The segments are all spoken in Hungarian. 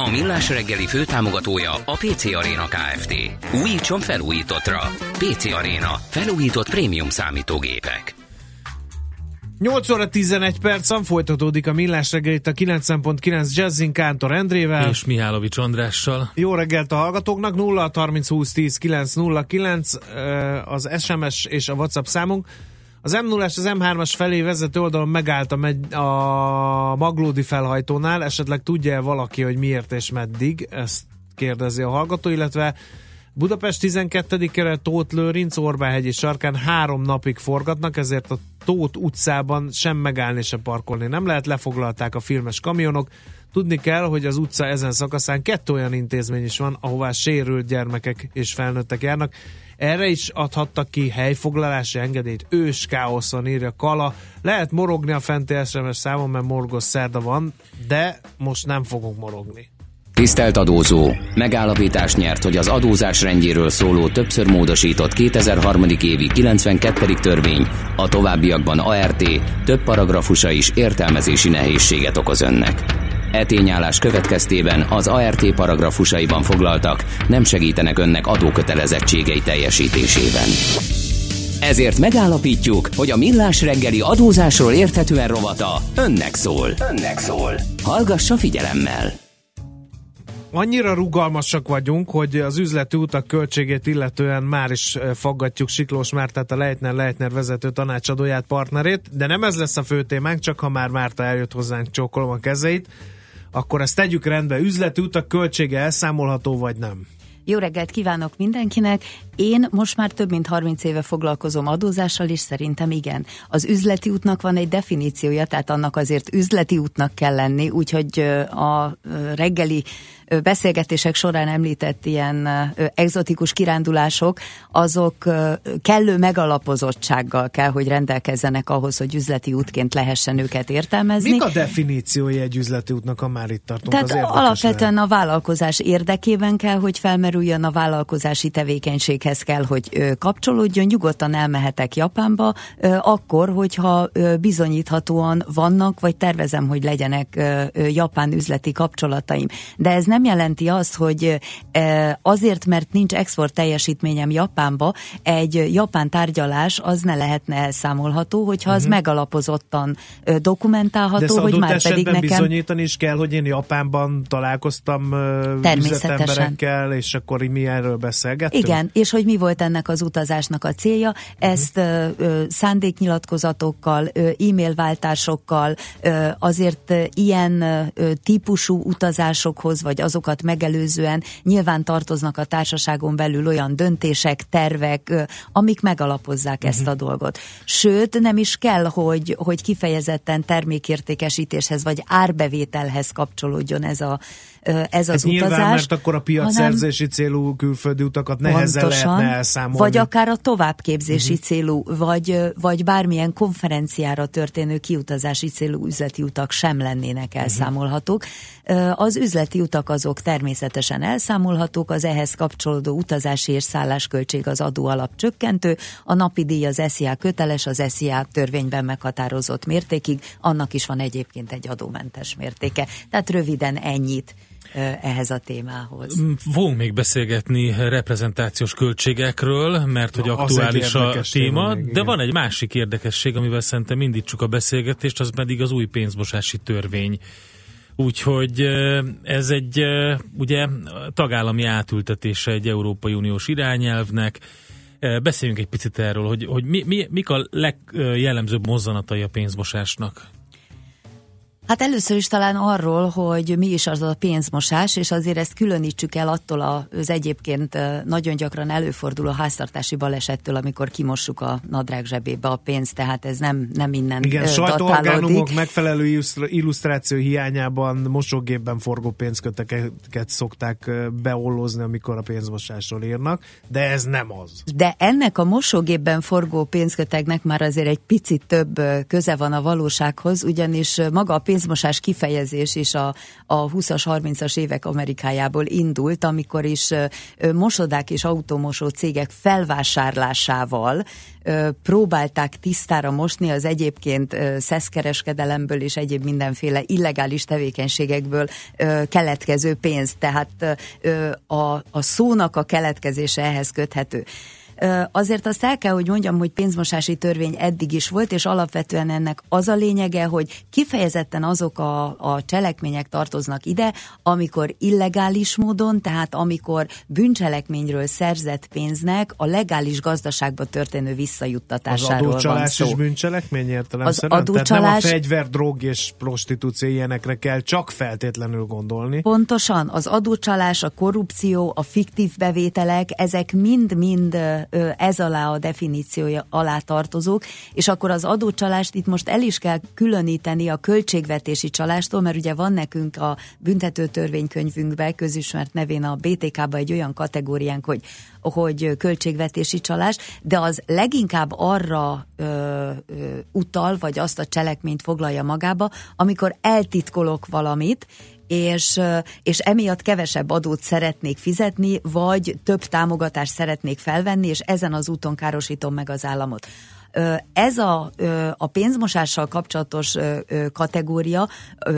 A Millás reggeli főtámogatója a PC Arena Kft. Újítson felújítottra. PC Arena. Felújított prémium számítógépek. 8 óra 11 percen folytatódik a Millás reggelit a 9.9 Jazzin Kántor Endrével. És Mihálovics Andrással. Jó reggelt a hallgatóknak, 0 30 20 10 909 az SMS és a WhatsApp számunk. Az m 0 az M3-as felé vezető oldalon megállt a, a Maglódi felhajtónál, esetleg tudja valaki, hogy miért és meddig, ezt kérdezi a hallgató, illetve Budapest 12 kere Tóth Lőrinc Orbánhegyi sarkán három napig forgatnak, ezért a Tóth utcában sem megállni, sem parkolni nem lehet, lefoglalták a filmes kamionok. Tudni kell, hogy az utca ezen szakaszán kettő olyan intézmény is van, ahová sérült gyermekek és felnőttek járnak. Erre is adhattak ki helyfoglalási engedélyt. Ős káoszon írja Kala. Lehet morogni a fenti SMS számon, mert morgos szerda van, de most nem fogunk morogni. Tisztelt adózó! Megállapítás nyert, hogy az adózás rendjéről szóló többször módosított 2003. évi 92. törvény a továbbiakban ART több paragrafusa is értelmezési nehézséget okoz önnek. E tényállás következtében az ART paragrafusaiban foglaltak nem segítenek önnek adókötelezettségei teljesítésében. Ezért megállapítjuk, hogy a Millás reggeli adózásról érthetően rovata önnek szól. Önnek szól. Hallgassa figyelemmel! Annyira rugalmasak vagyunk, hogy az üzleti utak költségét illetően már is faggatjuk Siklós Mártát, a Leitner Leitner vezető tanácsadóját, partnerét, de nem ez lesz a fő témánk, csak ha már Márta eljött hozzánk, csókolom a kezeit akkor ezt tegyük rendbe. Üzleti utak költsége elszámolható, vagy nem? Jó reggelt kívánok mindenkinek! Én most már több mint 30 éve foglalkozom adózással, és szerintem igen. Az üzleti útnak van egy definíciója, tehát annak azért üzleti útnak kell lenni, úgyhogy a reggeli beszélgetések során említett ilyen egzotikus kirándulások, azok kellő megalapozottsággal kell, hogy rendelkezzenek ahhoz, hogy üzleti útként lehessen őket értelmezni. Mik a definíciója egy üzleti útnak, ha már itt tartunk? Tehát az alapvetően lehet. a vállalkozás érdekében kell, hogy felmerüljön a vállalkozási tevékenységhez kell, hogy kapcsolódjon. Nyugodtan elmehetek Japánba, akkor, hogyha bizonyíthatóan vannak, vagy tervezem, hogy legyenek japán üzleti kapcsolataim. De ez nem nem jelenti azt, hogy azért, mert nincs export teljesítményem Japánba, egy japán tárgyalás az ne lehetne elszámolható, hogyha az uh-huh. megalapozottan dokumentálható, hogy már pedig nekem... bizonyítani is kell, hogy én Japánban találkoztam üzletemberekkel, és akkor mi erről beszélgettünk? Igen, és hogy mi volt ennek az utazásnak a célja, ezt uh-huh. szándéknyilatkozatokkal, e-mail váltásokkal, azért ilyen típusú utazásokhoz, vagy azokat megelőzően nyilván tartoznak a társaságon belül olyan döntések, tervek, amik megalapozzák uh-huh. ezt a dolgot. Sőt, nem is kell, hogy, hogy kifejezetten termékértékesítéshez vagy árbevételhez kapcsolódjon ez a ez az hát utazás. Nyilván, mert akkor a piacszerzési célú külföldi utakat nehezen pontosan, lehetne elszámolni. Vagy akár a továbbképzési uh-huh. célú, vagy, vagy bármilyen konferenciára történő kiutazási célú üzleti utak sem lennének mhm. elszámolhatók. Uh-huh. Az üzleti utak azok természetesen elszámolhatók, az ehhez kapcsolódó utazási és szállásköltség az adó alap csökkentő, a napi díj az SZIA köteles, az SZIA törvényben meghatározott mértékig, annak is van egyébként egy adómentes mértéke. Tehát röviden ennyit ehhez a témához. Mm, fogunk még beszélgetni reprezentációs költségekről, mert hogy aktuális a téma, még, de van egy másik érdekesség, amivel szerintem indítsuk a beszélgetést, az pedig az új pénzmosási törvény. Úgyhogy ez egy ugye tagállami átültetése egy Európai Uniós irányelvnek. Beszéljünk egy picit erről, hogy, hogy mi, mi, mik a legjellemzőbb mozzanatai a pénzmosásnak? Hát először is talán arról, hogy mi is az a pénzmosás, és azért ezt különítsük el attól az egyébként nagyon gyakran előforduló háztartási balesettől, amikor kimossuk a nadrág zsebébe a pénzt, tehát ez nem, nem innen Igen, sajtóorgánumok megfelelő illusztráció hiányában mosógépben forgó pénzköteket szokták beollozni, amikor a pénzmosásról írnak, de ez nem az. De ennek a mosógépben forgó pénzkötegnek már azért egy picit több köze van a valósághoz, ugyanis maga a pénz pénzmosás kifejezés is a, a 20-as, 30-as évek Amerikájából indult, amikor is mosodák és automosó cégek felvásárlásával próbálták tisztára mosni az egyébként szeszkereskedelemből és egyéb mindenféle illegális tevékenységekből keletkező pénzt. Tehát a, a szónak a keletkezése ehhez köthető. Azért azt el kell, hogy mondjam, hogy pénzmosási törvény eddig is volt, és alapvetően ennek az a lényege, hogy kifejezetten azok a, a cselekmények tartoznak ide, amikor illegális módon, tehát amikor bűncselekményről szerzett pénznek a legális gazdaságba történő visszajuttatásáról az van szó. is bűncselekmény értelemszerűen? Az adócsalás... Tehát nem a fegyver, drog és prostitúció ilyenekre kell csak feltétlenül gondolni. Pontosan, az adócsalás, a korrupció, a fiktív bevételek, ezek mind-mind ez alá a definíciója alá tartozók, és akkor az adócsalást itt most el is kell különíteni a költségvetési csalástól, mert ugye van nekünk a büntető törvénykönyvünkben közismert nevén a BTK-ba egy olyan kategóriánk, hogy hogy költségvetési csalás, de az leginkább arra ö, ö, utal, vagy azt a cselekményt foglalja magába, amikor eltitkolok valamit, és, és emiatt kevesebb adót szeretnék fizetni, vagy több támogatást szeretnék felvenni, és ezen az úton károsítom meg az államot. Ez a, a pénzmosással kapcsolatos kategória,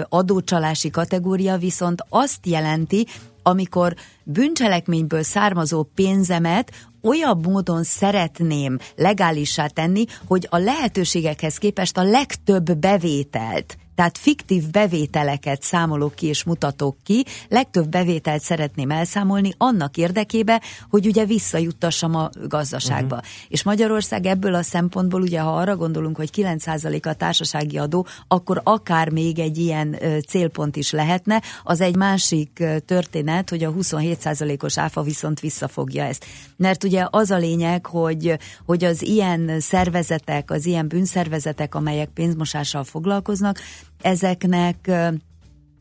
adócsalási kategória viszont azt jelenti, amikor bűncselekményből származó pénzemet olyan módon szeretném legálissá tenni, hogy a lehetőségekhez képest a legtöbb bevételt tehát fiktív bevételeket számolok ki és mutatok ki, legtöbb bevételt szeretném elszámolni annak érdekébe, hogy ugye visszajuttassam a gazdaságba. Uh-huh. És Magyarország ebből a szempontból ugye, ha arra gondolunk, hogy 9% a társasági adó, akkor akár még egy ilyen célpont is lehetne. Az egy másik történet, hogy a 27%-os áfa viszont visszafogja ezt. Mert ugye az a lényeg, hogy, hogy az ilyen szervezetek, az ilyen bűnszervezetek, amelyek pénzmosással foglalkoznak, ezeknek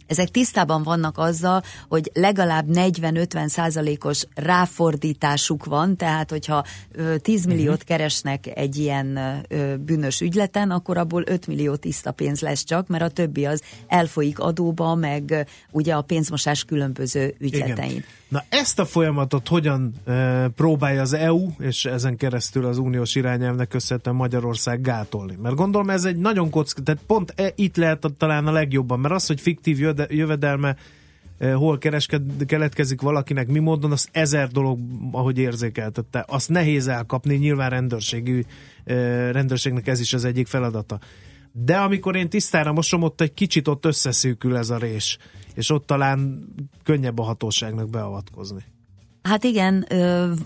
ezek tisztában vannak azzal, hogy legalább 40-50 százalékos ráfordításuk van, tehát hogyha 10 milliót uh-huh. keresnek egy ilyen bűnös ügyleten, akkor abból 5 millió tiszta pénz lesz csak, mert a többi az elfolyik adóba, meg ugye a pénzmosás különböző ügyletein. Igen. Na ezt a folyamatot hogyan e, próbálja az EU, és ezen keresztül az uniós irányelvnek köszönhetően Magyarország gátolni? Mert gondolom ez egy nagyon kockás, tehát pont e, itt lehet talán a legjobban, mert az, hogy fiktív jövedelme e, hol keresked, keletkezik valakinek, mi módon, az ezer dolog, ahogy érzékeltette. Azt nehéz elkapni, nyilván rendőrségű, e, rendőrségnek ez is az egyik feladata. De amikor én tisztára mosom, ott egy kicsit ott összeszűkül ez a rés és ott talán könnyebb a hatóságnak beavatkozni. Hát igen,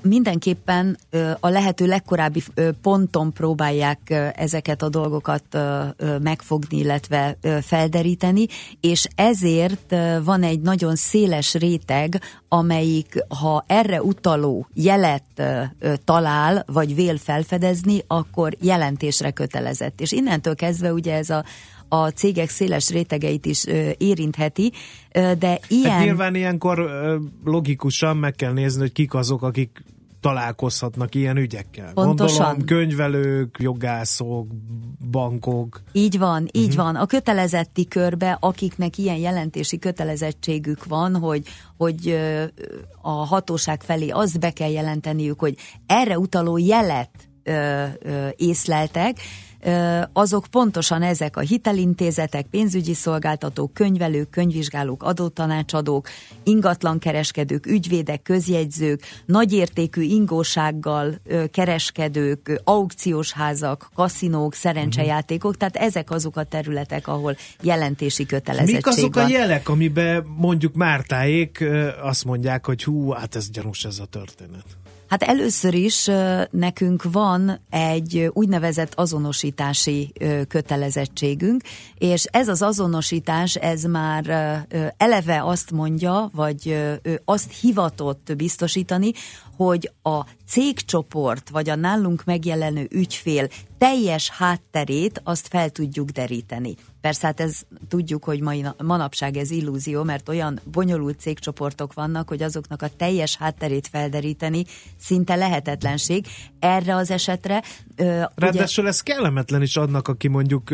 mindenképpen a lehető legkorábbi ponton próbálják ezeket a dolgokat megfogni, illetve felderíteni, és ezért van egy nagyon széles réteg, amelyik, ha erre utaló jelet talál, vagy vél felfedezni, akkor jelentésre kötelezett. És innentől kezdve ugye ez a a cégek széles rétegeit is érintheti, de ilyen... Hát nyilván ilyenkor logikusan meg kell nézni, hogy kik azok, akik találkozhatnak ilyen ügyekkel. Pontosan. Gondolom könyvelők, jogászok, bankok. Így van, így uh-huh. van. A kötelezetti körbe, akiknek ilyen jelentési kötelezettségük van, hogy, hogy a hatóság felé azt be kell jelenteniük, hogy erre utaló jelet ö, ö, észleltek, azok pontosan ezek a hitelintézetek, pénzügyi szolgáltatók, könyvelők, könyvvizsgálók, adótanácsadók, ingatlankereskedők, ügyvédek, közjegyzők, nagyértékű ingósággal kereskedők, aukciós házak, kaszinók, szerencsejátékok, tehát ezek azok a területek, ahol jelentési kötelezettség Mik azok van. a jelek, amiben mondjuk Mártáék azt mondják, hogy hú, hát ez gyanús ez a történet? Hát először is nekünk van egy úgynevezett azonosítási kötelezettségünk, és ez az azonosítás, ez már eleve azt mondja, vagy azt hivatott biztosítani, hogy a cégcsoport, vagy a nálunk megjelenő ügyfél teljes hátterét azt fel tudjuk deríteni. Persze hát ez tudjuk, hogy mai, manapság ez illúzió, mert olyan bonyolult cégcsoportok vannak, hogy azoknak a teljes hátterét felderíteni szinte lehetetlenség. Erre az esetre... Ö, Ráadásul ugye... ez kellemetlen is adnak, aki mondjuk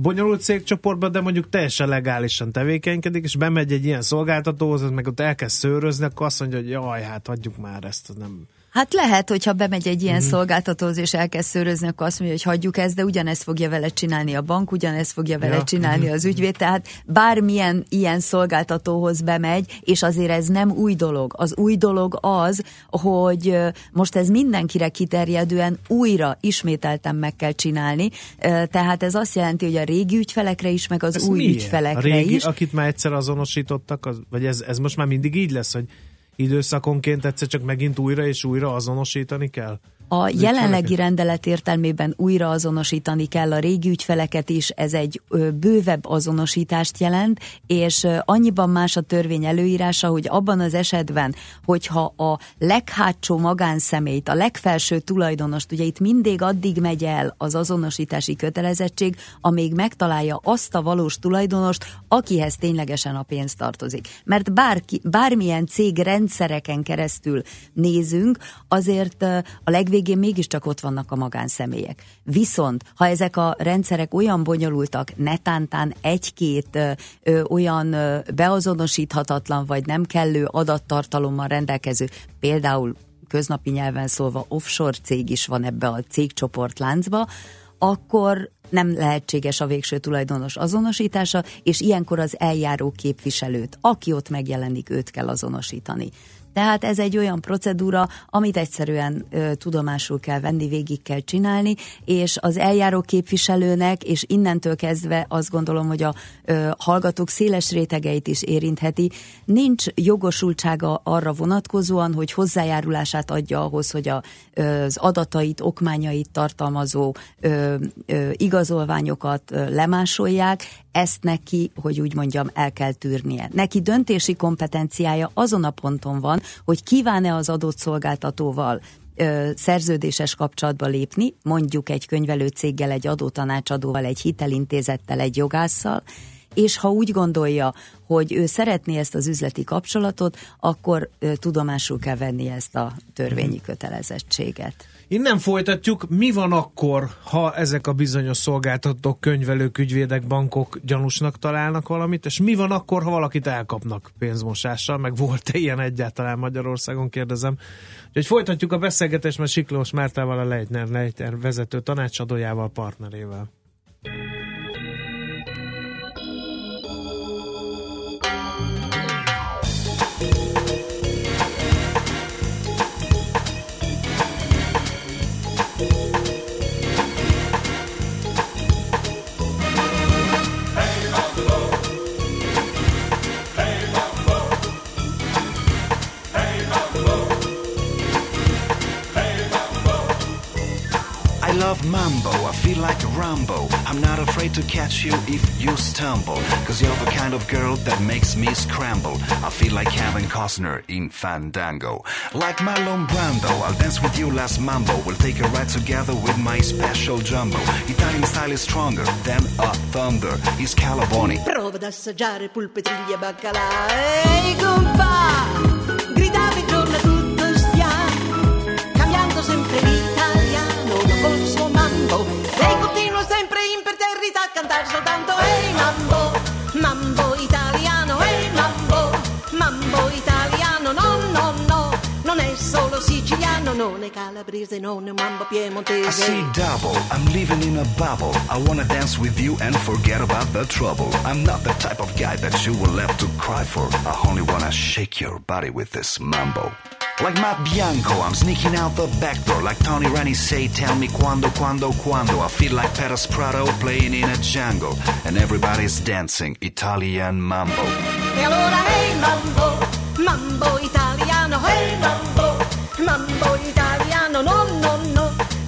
bonyolult cégcsoportban, de mondjuk teljesen legálisan tevékenykedik, és bemegy egy ilyen szolgáltatóhoz, meg ott elkezd szőrözni, akkor azt mondja, hogy jaj, hát hagyjuk már ezt, nem Hát lehet, hogyha bemegy egy ilyen mm. szolgáltatóhoz és elkezd szőrözni, akkor azt mondja, hogy hagyjuk ezt, de ugyanezt fogja vele csinálni a bank, ugyanezt fogja vele ja. csinálni mm. az ügyvéd, tehát bármilyen ilyen szolgáltatóhoz bemegy, és azért ez nem új dolog. Az új dolog az, hogy most ez mindenkire kiterjedően újra ismételten meg kell csinálni, tehát ez azt jelenti, hogy a régi ügyfelekre is, meg az ez új milyen? ügyfelekre a régi, is. akit már egyszer azonosítottak, az, vagy ez, ez most már mindig így lesz, hogy időszakonként egyszer csak megint újra és újra azonosítani kell? A jelenlegi rendelet értelmében újra azonosítani kell a régi ügyfeleket is, ez egy bővebb azonosítást jelent, és annyiban más a törvény előírása, hogy abban az esetben, hogyha a leghátsó magánszemélyt, a legfelső tulajdonost, ugye itt mindig addig megy el az azonosítási kötelezettség, amíg megtalálja azt a valós tulajdonost, akihez ténylegesen a pénz tartozik. Mert bárki, bármilyen cég rendszereken keresztül nézünk, azért a legvégén végén mégiscsak ott vannak a magánszemélyek. Viszont, ha ezek a rendszerek olyan bonyolultak, netántán egy-két ö, olyan ö, beazonosíthatatlan vagy nem kellő adattartalommal rendelkező, például köznapi nyelven szólva offshore cég is van ebbe a cégcsoport láncba, akkor nem lehetséges a végső tulajdonos azonosítása, és ilyenkor az eljáró képviselőt, aki ott megjelenik, őt kell azonosítani. Tehát ez egy olyan procedúra, amit egyszerűen ö, tudomásul kell venni, végig kell csinálni, és az eljáró képviselőnek, és innentől kezdve azt gondolom, hogy a ö, hallgatók széles rétegeit is érintheti, nincs jogosultsága arra vonatkozóan, hogy hozzájárulását adja ahhoz, hogy a, ö, az adatait, okmányait tartalmazó ö, ö, igazolványokat ö, lemásolják, ezt neki, hogy úgy mondjam, el kell tűrnie. Neki döntési kompetenciája azon a ponton van, hogy kíván-e az adott szolgáltatóval ö, szerződéses kapcsolatba lépni, mondjuk egy könyvelő céggel, egy adótanácsadóval, egy hitelintézettel, egy jogásszal, és ha úgy gondolja, hogy ő szeretné ezt az üzleti kapcsolatot, akkor ö, tudomásul kell venni ezt a törvényi kötelezettséget. Innen folytatjuk, mi van akkor, ha ezek a bizonyos szolgáltatók, könyvelők, ügyvédek, bankok gyanúsnak találnak valamit, és mi van akkor, ha valakit elkapnak pénzmosással, meg volt-e ilyen egyáltalán Magyarországon, kérdezem. Úgyhogy folytatjuk a beszélgetést, mert Siklós Mártával a Leitner, Leitner vezető tanácsadójával, partnerével. Love mambo, I feel like Rambo. I'm not afraid to catch you if you stumble. Cause you're the kind of girl that makes me scramble. I feel like Kevin Costner in Fandango. Like Marlon Brando, I'll dance with you last mambo. We'll take a ride together with my special jumbo. Italian style is stronger than a thunder. Is Calaboni. Prova ad assaggiare polpe, triglie e baccalà. Ehi, compa! See double, I'm living in a bubble. I wanna dance with you and forget about the trouble. I'm not the type of guy that you will have to cry for. I only wanna shake your body with this mambo. Like Matt Bianco, I'm sneaking out the back door. Like Tony Rennie say, tell me quando, quando, quando. I feel like Peras Prado playing in a jungle. And everybody's dancing Italian mambo. Allora, hey mambo, mambo italiano, hey mambo. mambo italiano, no, no, no.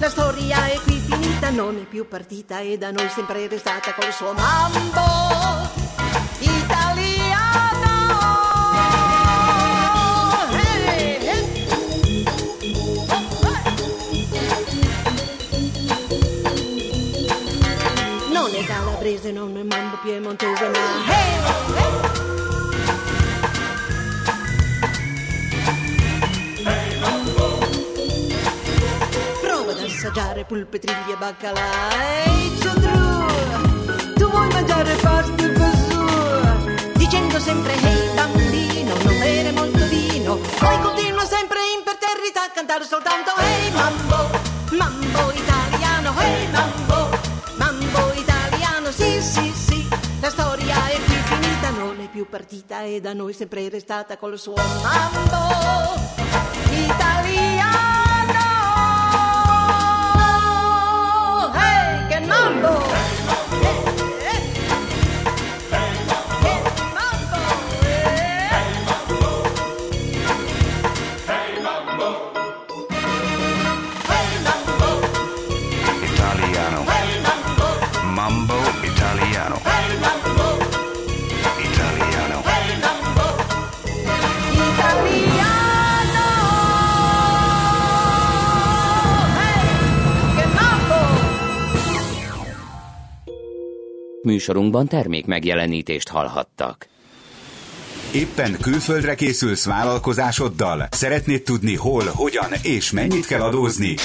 La storia è qui finita, non è più partita e da noi sempre è restata col suo mambo italiano. Hey, hey. Non è calabrese, non è mambo piemontese, ma hey. Assaggiare polpetrigli e baccalà. Ehi, Ciandru, tu vuoi mangiare pasta così? Dicendo sempre, ehi bambino, non bere molto vino. Poi continua sempre imperterrita a cantare soltanto, ehi mambo, mambo italiano, ehi mambo, mambo italiano, sì, sì, sì. La storia è finita, non è più partita e da noi sempre restata col suo mambo italiano. Oh. Műsorunkban termék megjelenítést hallhattak. Éppen külföldre készülsz vállalkozásoddal? Szeretnéd tudni hol, hogyan és mennyit kell adózni?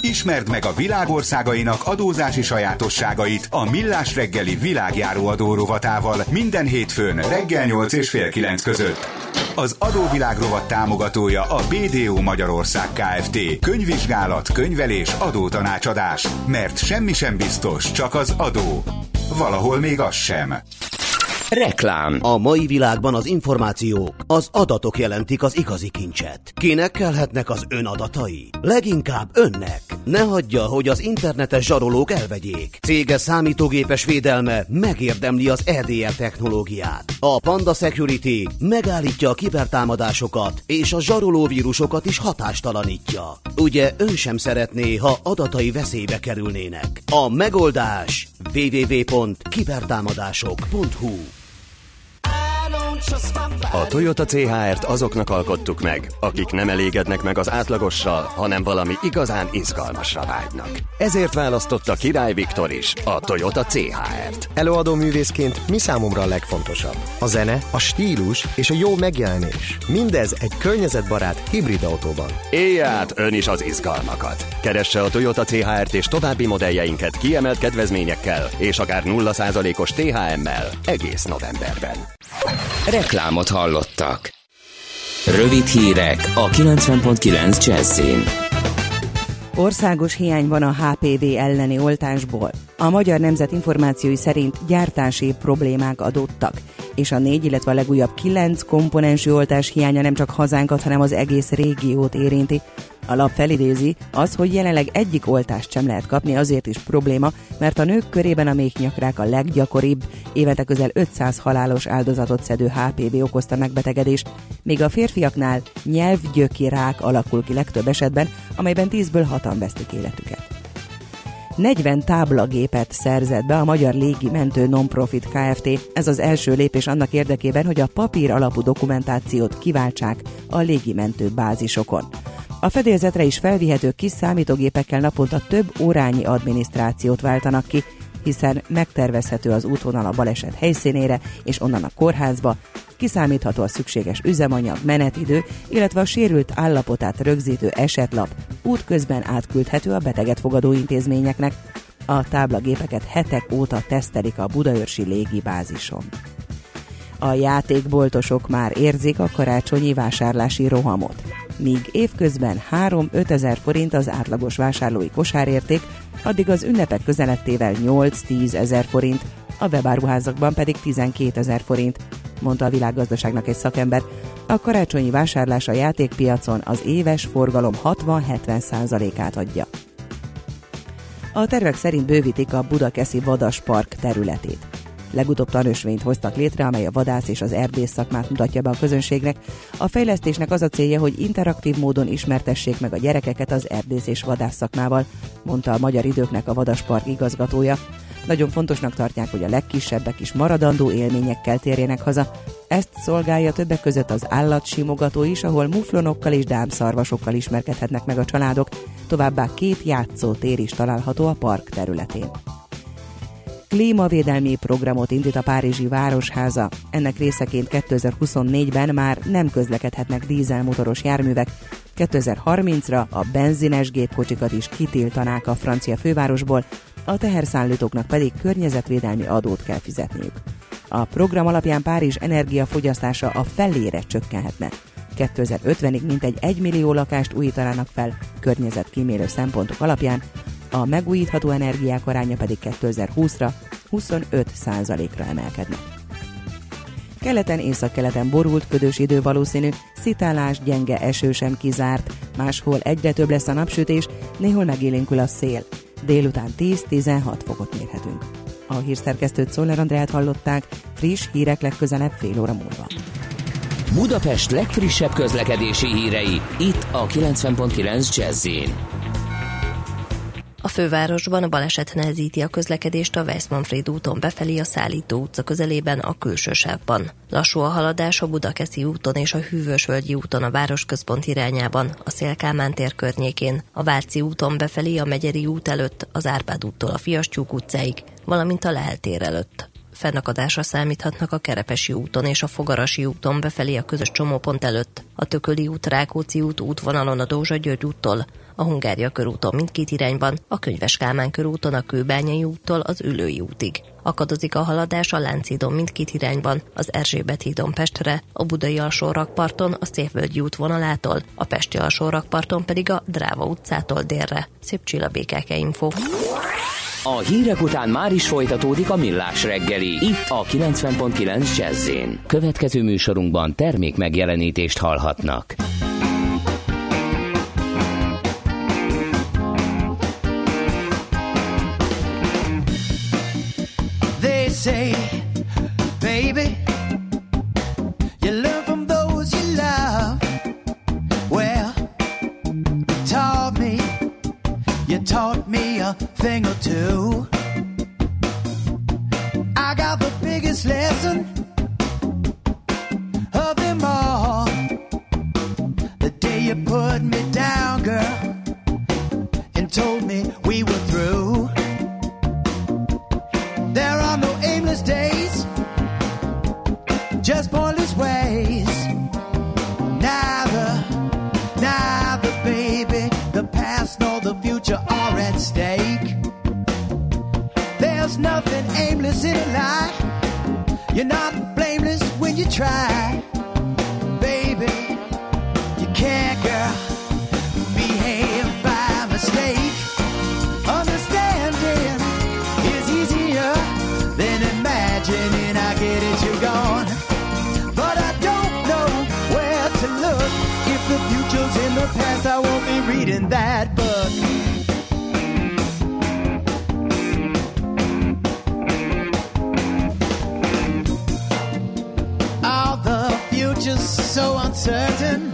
Ismerd meg a világországainak adózási sajátosságait a Millás reggeli világjáró adó rovatával minden hétfőn reggel 8 és fél 9 között. Az adóvilág rovat támogatója a BDO Magyarország Kft. Könyvvizsgálat, könyvelés, adótanácsadás. Mert semmi sem biztos, csak az adó. Valahol még az sem. Reklám. A mai világban az információk, az adatok jelentik az igazi kincset. Kinek kelhetnek az ön adatai? Leginkább önnek. Ne hagyja, hogy az internetes zsarolók elvegyék. Cége számítógépes védelme megérdemli az EDR technológiát. A Panda Security megállítja a kibertámadásokat, és a zsaroló vírusokat is hatástalanítja. Ugye ön sem szeretné, ha adatai veszélybe kerülnének. A megoldás www.kibertámadások.hu A Toyota CHR-t azoknak alkottuk meg, akik nem elégednek meg az átlagossal, hanem valami igazán izgalmasra vágynak. Ezért választotta Király Viktor is a Toyota CHR-t. Előadó művészként mi számomra a legfontosabb? A zene, a stílus és a jó megjelenés. Mindez egy környezetbarát hibrid autóban. Élj át ön is az izgalmakat. Keresse a Toyota CHR-t és további modelljeinket kiemelt kedvezményekkel és akár 0%-os THM-mel egész novemberben. Reklámot hallottak. Rövid hírek a 90.9 Jazzin. Országos hiány van a HPV elleni oltásból. A Magyar Nemzet információi szerint gyártási problémák adottak, és a négy, illetve a legújabb kilenc komponensű oltás hiánya nem csak hazánkat, hanem az egész régiót érinti. A lap felidézi, az, hogy jelenleg egyik oltást sem lehet kapni, azért is probléma, mert a nők körében a méhnyakrák a leggyakoribb, évente közel 500 halálos áldozatot szedő HPV okozta megbetegedés, míg a férfiaknál nyelvgyöki rák alakul ki legtöbb esetben, amelyben 10-ből 6 vesztik életüket. 40 táblagépet szerzett be a Magyar Légi Mentő Nonprofit Kft. Ez az első lépés annak érdekében, hogy a papír alapú dokumentációt kiváltsák a légimentő bázisokon. A fedélzetre is felvihető kis számítógépekkel naponta több órányi adminisztrációt váltanak ki, hiszen megtervezhető az útvonal a baleset helyszínére és onnan a kórházba, kiszámítható a szükséges üzemanyag, menetidő, illetve a sérült állapotát rögzítő esetlap útközben átküldhető a beteget fogadó intézményeknek. A táblagépeket hetek óta tesztelik a Budaörsi légibázison. A játékboltosok már érzik a karácsonyi vásárlási rohamot. Míg évközben 3-5 ezer forint az átlagos vásárlói kosárérték, addig az ünnepek közelettével 8-10 ezer forint, a webáruházakban pedig 12 ezer forint, mondta a világgazdaságnak egy szakember. A karácsonyi vásárlás a játékpiacon az éves forgalom 60-70 százalékát adja. A tervek szerint bővítik a Budakeszi Vadaspark területét. Legutóbb tanösvényt hoztak létre, amely a vadász és az erdész szakmát mutatja be a közönségnek. A fejlesztésnek az a célja, hogy interaktív módon ismertessék meg a gyerekeket az erdész és vadász szakmával, mondta a Magyar Időknek a Vadaspark igazgatója. Nagyon fontosnak tartják, hogy a legkisebbek is maradandó élményekkel térjenek haza. Ezt szolgálja többek között az állatsimogató is, ahol muflonokkal és dámszarvasokkal ismerkedhetnek meg a családok, továbbá két játszótér is található a park területén klímavédelmi programot indít a Párizsi Városháza. Ennek részeként 2024-ben már nem közlekedhetnek dízelmotoros járművek. 2030-ra a benzines gépkocsikat is kitiltanák a francia fővárosból, a teherszállítóknak pedig környezetvédelmi adót kell fizetniük. A program alapján Párizs energiafogyasztása a felére csökkenhetne. 2050-ig mintegy 1 millió lakást újítanának fel környezetkímélő szempontok alapján, a megújítható energiák aránya pedig 2020-ra 25 ra emelkedne. Keleten északkeleten borult, ködös idő valószínű, szitálás, gyenge eső sem kizárt, máshol egyre több lesz a napsütés, néhol megélénkül a szél. Délután 10-16 fokot mérhetünk. A hírszerkesztőt Szoller Andrát hallották, friss hírek legközelebb fél óra múlva. Budapest legfrissebb közlekedési hírei, itt a 90.9 jazz a fővárosban a baleset nehezíti a közlekedést a Weissmanfried úton befelé a Szállító utca közelében a külső sávban. Lassú a haladás a Budakeszi úton és a Hűvösvölgyi úton a városközpont irányában, a Szélkámán tér környékén, a Váci úton befelé a Megyeri út előtt, az Árpád úttól a Fiastyúk utcáig, valamint a Lehel tér előtt. Fennakadásra számíthatnak a Kerepesi úton és a Fogarasi úton befelé a közös csomópont előtt, a Tököli út, Rákóczi út útvonalon a Dózsa György úttól, a Hungária körúton mindkét irányban, a Könyves Kálmán körúton a Kőbányai úttól az Ülői útig. Akadozik a haladás a Láncidon mindkét irányban, az Erzsébet hídon Pestre, a Budai alsórakparton a Szévölgyi út vonalától, a Pesti alsórakparton pedig a Dráva utcától délre. Szép csillabékeke info. A hírek után már is folytatódik a millás reggeli, itt a 90.9 jazz Következő műsorunkban termék megjelenítést hallhatnak. Say, baby, you learn from those you love. Well, you taught me, you taught me a thing or two. I got the biggest lesson of them all. The day you put me down, girl, and told me we were through. Just pointless ways. Neither, neither, baby, the past nor the future are at stake. There's nothing aimless in a life. You're not blameless when you try. That book. All the future's so uncertain.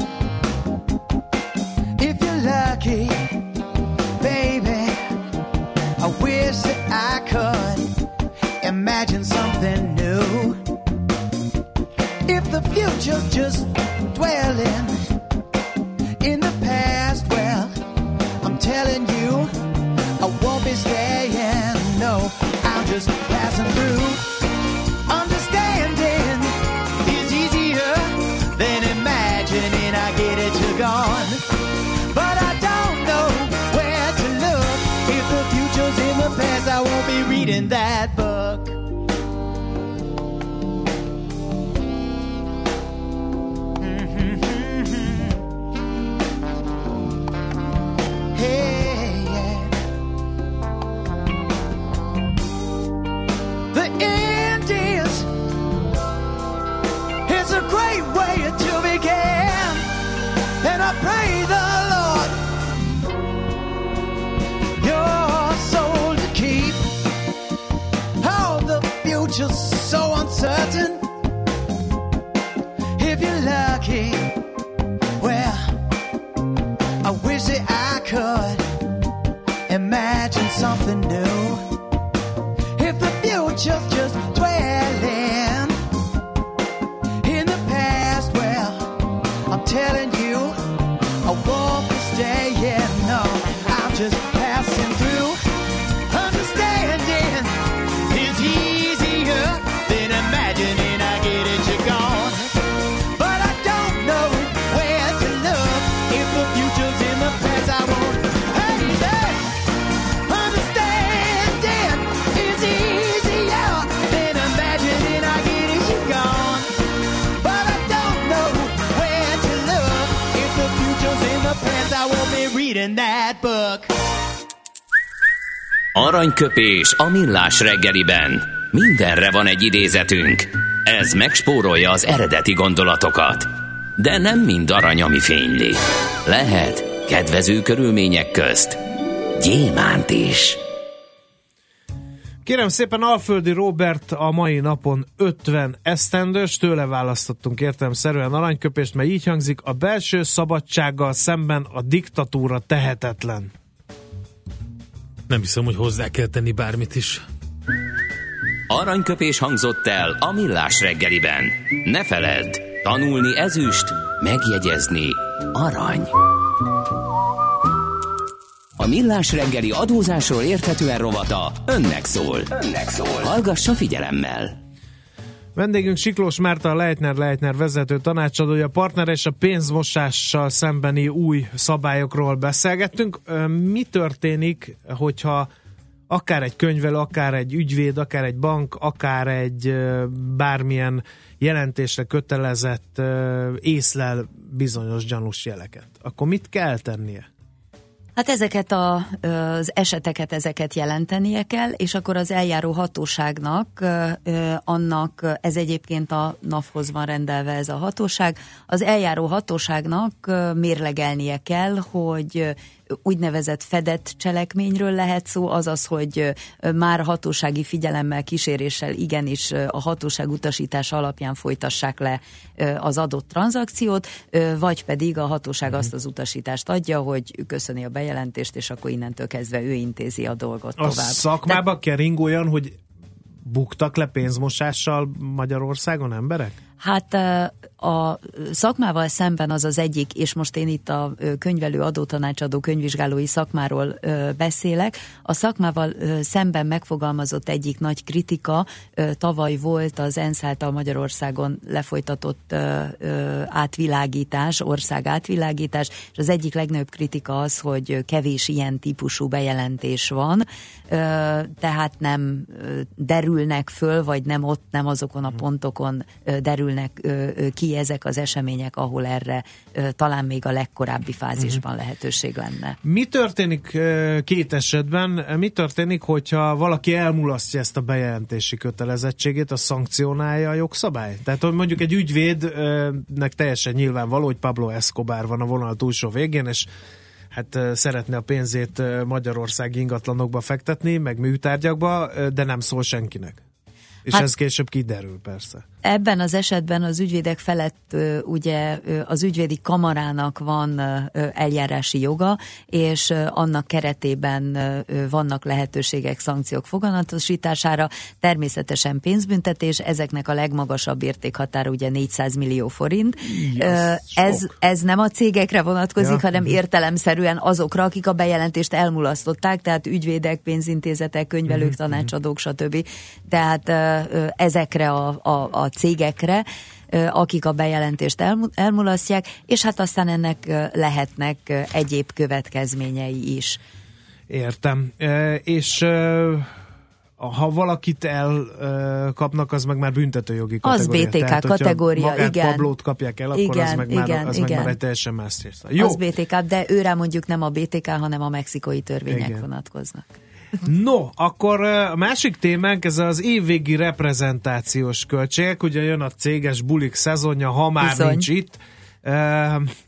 Aranyköpés a millás reggeliben. Mindenre van egy idézetünk. Ez megspórolja az eredeti gondolatokat. De nem mind arany, ami fényli. Lehet kedvező körülmények közt gyémánt is. Kérem szépen Alföldi Robert a mai napon 50 esztendős, tőle választottunk értelemszerűen aranyköpést, mert így hangzik, a belső szabadsággal szemben a diktatúra tehetetlen. Nem hiszem, hogy hozzá kell tenni bármit is. Aranyköpés hangzott el a millás reggeliben. Ne feledd, tanulni ezüst, megjegyezni arany. A millás reggeli adózásról érthetően rovata önnek szól. Önnek szól. Hallgassa figyelemmel. Vendégünk Siklós Márta, a Leitner Leitner vezető tanácsadója, partner és a pénzmosással szembeni új szabályokról beszélgettünk. Mi történik, hogyha akár egy könyvelő, akár egy ügyvéd, akár egy bank, akár egy bármilyen jelentésre kötelezett észlel bizonyos gyanús jeleket? Akkor mit kell tennie? Hát ezeket a, az eseteket, ezeket jelentenie kell, és akkor az eljáró hatóságnak, annak, ez egyébként a NAV-hoz van rendelve ez a hatóság, az eljáró hatóságnak mérlegelnie kell, hogy úgynevezett fedett cselekményről lehet szó, azaz, hogy már hatósági figyelemmel, kíséréssel igenis a hatóság utasítása alapján folytassák le az adott tranzakciót, vagy pedig a hatóság azt az utasítást adja, hogy köszöni a bejelentést, és akkor innentől kezdve ő intézi a dolgot A tovább. szakmába kering olyan, hogy buktak le pénzmosással Magyarországon emberek? Hát a szakmával szemben az az egyik, és most én itt a könyvelő adótanácsadó könyvvizsgálói szakmáról beszélek, a szakmával szemben megfogalmazott egyik nagy kritika tavaly volt az ENSZ által Magyarországon lefolytatott átvilágítás, ország átvilágítás, és az egyik legnagyobb kritika az, hogy kevés ilyen típusú bejelentés van, tehát nem derülnek föl, vagy nem ott, nem azokon a pontokon derülnek ö, ki ezek az események, ahol erre talán még a legkorábbi fázisban lehetőség lenne. Mi történik két esetben? Mi történik, hogyha valaki elmulasztja ezt a bejelentési kötelezettségét, a szankcionálja a jogszabály? Tehát, hogy mondjuk egy ügyvédnek teljesen nyilvánvaló, hogy Pablo Escobar van a vonal túlsó végén, és hát szeretne a pénzét Magyarország ingatlanokba fektetni, meg műtárgyakba, de nem szól senkinek. És Hát- ez később kiderül persze. Ebben az esetben az ügyvédek felett ugye az ügyvédi kamarának van eljárási joga, és annak keretében vannak lehetőségek szankciók foganatosítására, természetesen pénzbüntetés, ezeknek a legmagasabb értékhatára ugye 400 millió forint. Ez, ez nem a cégekre vonatkozik, Ja. hanem Mhm. értelemszerűen azokra, akik a bejelentést elmulasztották, tehát ügyvédek, pénzintézetek, könyvelők, Mhm. tanácsadók, stb. Tehát ezekre a, a, a cégekre, akik a bejelentést elmu- elmulasztják, és hát aztán ennek lehetnek egyéb következményei is. Értem. És ha valakit elkapnak, az meg már büntetőjogi Az kategória. BTK Tehát, kategória, magát igen. Pablót kapják el, akkor Igen, az meg már, igen, az meg igen. már egy teljesen más. Jó, Az BTK, de őre mondjuk nem a BTK, hanem a mexikói törvények Igen. vonatkoznak. No, akkor a másik témánk, ez az évvégi reprezentációs költségek, ugye jön a céges bulik szezonja, ha már Bizony. nincs itt.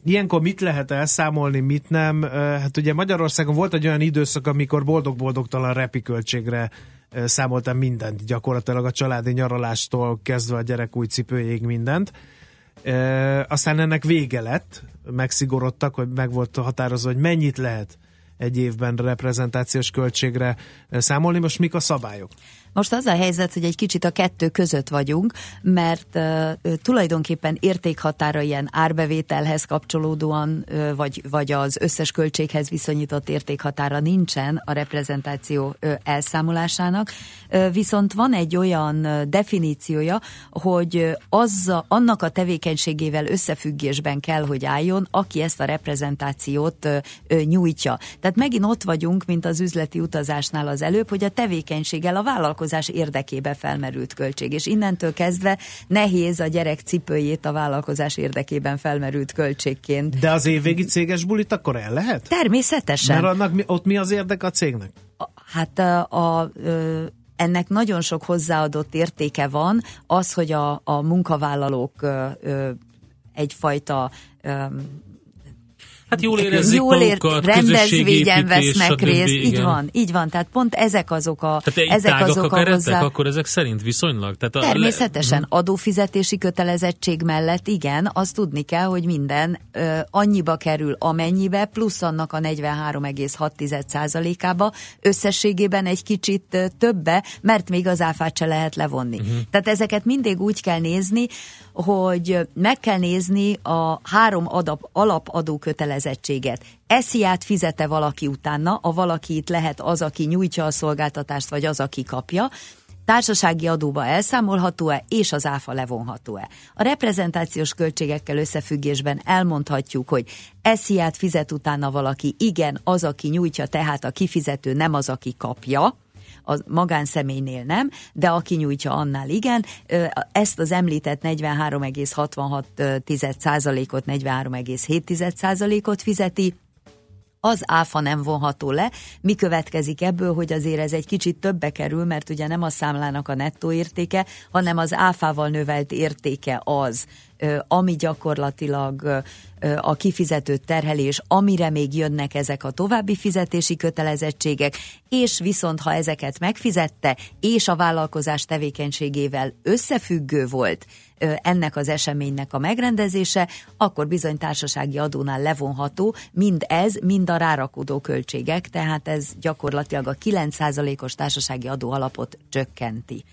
Ilyenkor mit lehet elszámolni, mit nem? Hát ugye Magyarországon volt egy olyan időszak, amikor boldog-boldogtalan repi költségre számoltam mindent, gyakorlatilag a családi nyaralástól kezdve a gyerek új cipőjéig mindent. E, aztán ennek vége lett, megszigorodtak, hogy meg volt határozva, hogy mennyit lehet egy évben reprezentációs költségre számolni. Most mik a szabályok? Most az a helyzet, hogy egy kicsit a kettő között vagyunk, mert uh, tulajdonképpen értékhatára ilyen árbevételhez kapcsolódóan, uh, vagy, vagy az összes költséghez viszonyított értékhatára nincsen a reprezentáció uh, elszámolásának, uh, viszont van egy olyan definíciója, hogy az, annak a tevékenységével összefüggésben kell, hogy álljon, aki ezt a reprezentációt uh, nyújtja. Tehát megint ott vagyunk, mint az üzleti utazásnál az előbb, hogy a tevékenységgel a vállalkozás vállalkozás érdekébe felmerült költség. És innentől kezdve nehéz a gyerek cipőjét a vállalkozás érdekében felmerült költségként. De az évvégi céges bulit akkor el lehet? Természetesen. Mert annak, ott mi az érdek a cégnek? Hát a, a, a ennek nagyon sok hozzáadott értéke van, az, hogy a, a munkavállalók ö, ö, egyfajta ö, Hát jól érezzék jól ér, magukat, rendezvényen vesznek részt, így van, így van, tehát pont ezek azok a tehát ezek azok a, a hozzá... akkor ezek szerint viszonylag? Tehát a Természetesen, le... adófizetési kötelezettség mellett igen, azt tudni kell, hogy minden ö, annyiba kerül amennyibe, plusz annak a 43,6%-ába, összességében egy kicsit többe, mert még az áfát se lehet levonni. Uh-huh. Tehát ezeket mindig úgy kell nézni, hogy meg kell nézni a három adap, alapadó kötelezettséget. Esziát fizete valaki utána, a valaki itt lehet az, aki nyújtja a szolgáltatást, vagy az, aki kapja, társasági adóba elszámolható-e, és az áfa levonható-e. A reprezentációs költségekkel összefüggésben elmondhatjuk, hogy esziát fizet utána valaki, igen, az, aki nyújtja, tehát a kifizető nem az, aki kapja, a magánszemélynél nem, de aki nyújtja annál igen. Ezt az említett 43,66%-ot, 43,7%-ot fizeti, az áfa nem vonható le. Mi következik ebből, hogy azért ez egy kicsit többe kerül, mert ugye nem a számlának a nettó értéke, hanem az áfával növelt értéke az, ami gyakorlatilag a kifizető terhelés, amire még jönnek ezek a további fizetési kötelezettségek, és viszont ha ezeket megfizette, és a vállalkozás tevékenységével összefüggő volt ennek az eseménynek a megrendezése, akkor bizony társasági adónál levonható mind ez, mind a rárakódó költségek, tehát ez gyakorlatilag a 9%-os társasági adó alapot csökkenti.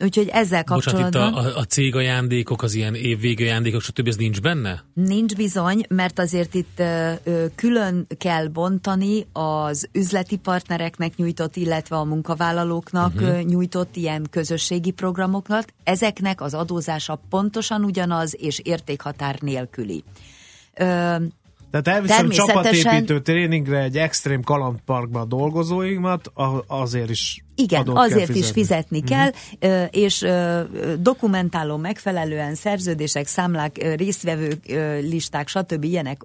Úgyhogy ezzel kapcsolatban... Bocsánat, itt a, a cég ajándékok, az ilyen évvégi ajándékok, stb. ez nincs benne? Nincs bizony, mert azért itt ö, külön kell bontani az üzleti partnereknek nyújtott, illetve a munkavállalóknak uh-huh. nyújtott ilyen közösségi programokat. Ezeknek az adózása pontosan ugyanaz, és értékhatár nélküli. Ö, tehát elviszem csapatépítő tréningre egy extrém kalandparkba a dolgozóimat, azért is igen, azért fizetni. is fizetni uh-huh. kell, és dokumentálom megfelelően szerződések, számlák, résztvevők, listák, stb. ilyenek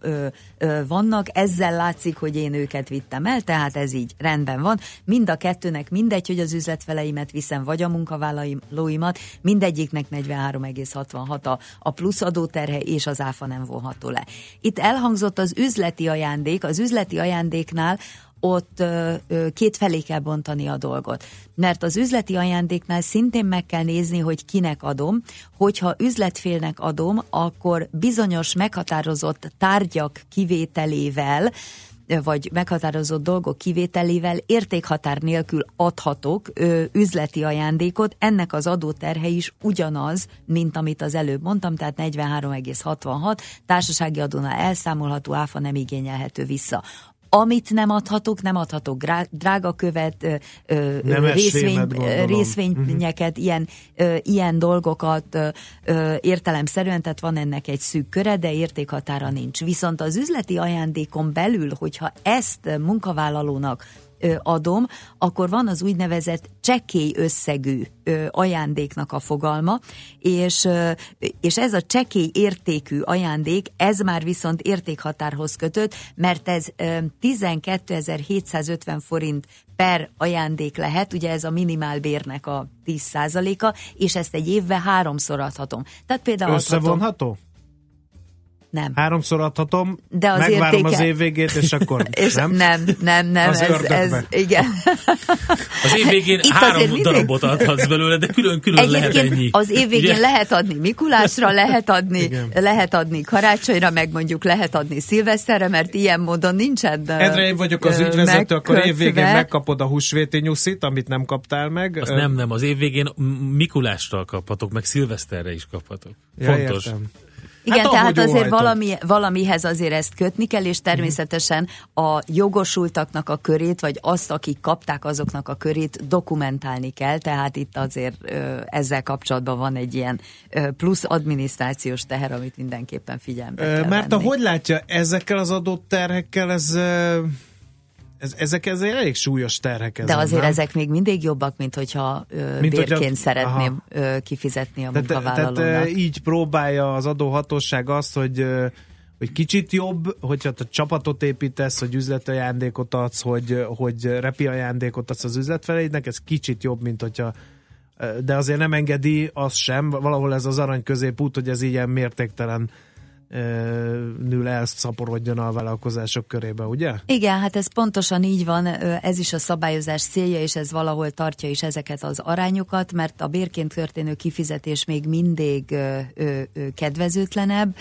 vannak. Ezzel látszik, hogy én őket vittem el, tehát ez így rendben van. Mind a kettőnek mindegy, hogy az üzletfeleimet viszem, vagy a munkavállalóimat, mindegyiknek 43,66 a, a plusz adóterhe, és az áfa nem vonható le. Itt elhangzott az üzleti ajándék, az üzleti ajándéknál ott két felé kell bontani a dolgot. Mert az üzleti ajándéknál szintén meg kell nézni, hogy kinek adom. Hogyha üzletfélnek adom, akkor bizonyos meghatározott tárgyak kivételével, vagy meghatározott dolgok kivételével értékhatár nélkül adhatok ö, üzleti ajándékot, ennek az adóterhe is ugyanaz, mint amit az előbb mondtam, tehát 43,66, társasági adónál elszámolható áfa nem igényelhető vissza amit nem adhatok, nem adhatok drága követ, részvény, részvényeket, uh-huh. ilyen, ilyen dolgokat értelemszerűen, tehát van ennek egy szűk köre, de értékhatára nincs. Viszont az üzleti ajándékon belül, hogyha ezt munkavállalónak adom, akkor van az úgynevezett csekély összegű ajándéknek a fogalma, és, és ez a csekély értékű ajándék, ez már viszont értékhatárhoz kötött, mert ez 12.750 forint per ajándék lehet, ugye ez a minimálbérnek a 10%-a, és ezt egy évben háromszor adhatom. Tehát például Összevonható? Adhatom, Nem. Háromszor adhatom, de az megvárom értéke... az év végét, és akkor és nem? Nem, nem, nem. Az ez, ez, igen. Az év végén Itt három mindig... darabot adhatsz belőle, de külön-külön lehet ennyi. Az év végén Ugye? lehet adni Mikulásra, lehet adni, igen. lehet adni karácsonyra, meg mondjuk lehet adni szilveszterre, mert ilyen módon nincsen Edre én vagyok az ügyvezető, akkor év végén megkapod a húsvéti nyuszit, amit nem kaptál meg. Az nem, nem, az év végén Mikulásra kaphatok, meg szilveszterre is kaphatok. Ja, Fontos. Értem. Igen, hát, tehát azért valami, valamihez azért ezt kötni kell, és természetesen a jogosultaknak a körét, vagy azt, akik kapták azoknak a körét dokumentálni kell, tehát itt azért ö, ezzel kapcsolatban van egy ilyen ö, plusz adminisztrációs teher, amit mindenképpen figyelembe kell Mert venni. ahogy látja, ezekkel az adott terhekkel ez... Ö ez, ezek ezek elég súlyos terhek. Ezen, De azért nem? ezek még mindig jobbak, mint hogyha ö, mint bérként hogyha, szeretném ö, kifizetni a munkavállalónak. Tehát, tehát így próbálja az adóhatóság azt, hogy hogy kicsit jobb, hogyha te csapatot építesz, hogy üzleti ajándékot adsz, hogy, hogy repi ajándékot adsz az üzletfeleidnek, ez kicsit jobb, mint hogyha de azért nem engedi az sem, valahol ez az arany középút, hogy ez ilyen mértéktelen nül elszaporodjon a vállalkozások körébe, ugye? Igen, hát ez pontosan így van, ez is a szabályozás célja, és ez valahol tartja is ezeket az arányokat, mert a bérként történő kifizetés még mindig kedvezőtlenebb,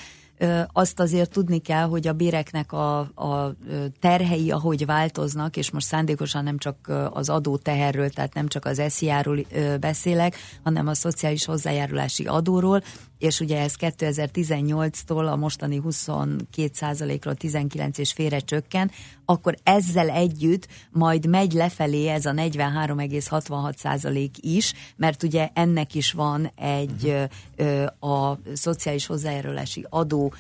azt azért tudni kell, hogy a béreknek a, a terhei, ahogy változnak, és most szándékosan nem csak az adó teherről, tehát nem csak az SZIA-ról beszélek, hanem a szociális hozzájárulási adóról, és ugye ez 2018-tól a mostani 22%-ról 19 és félre csökken, akkor ezzel együtt majd megy lefelé ez a 43,66% is, mert ugye ennek is van egy uh-huh. a szociális hozzájárulási adó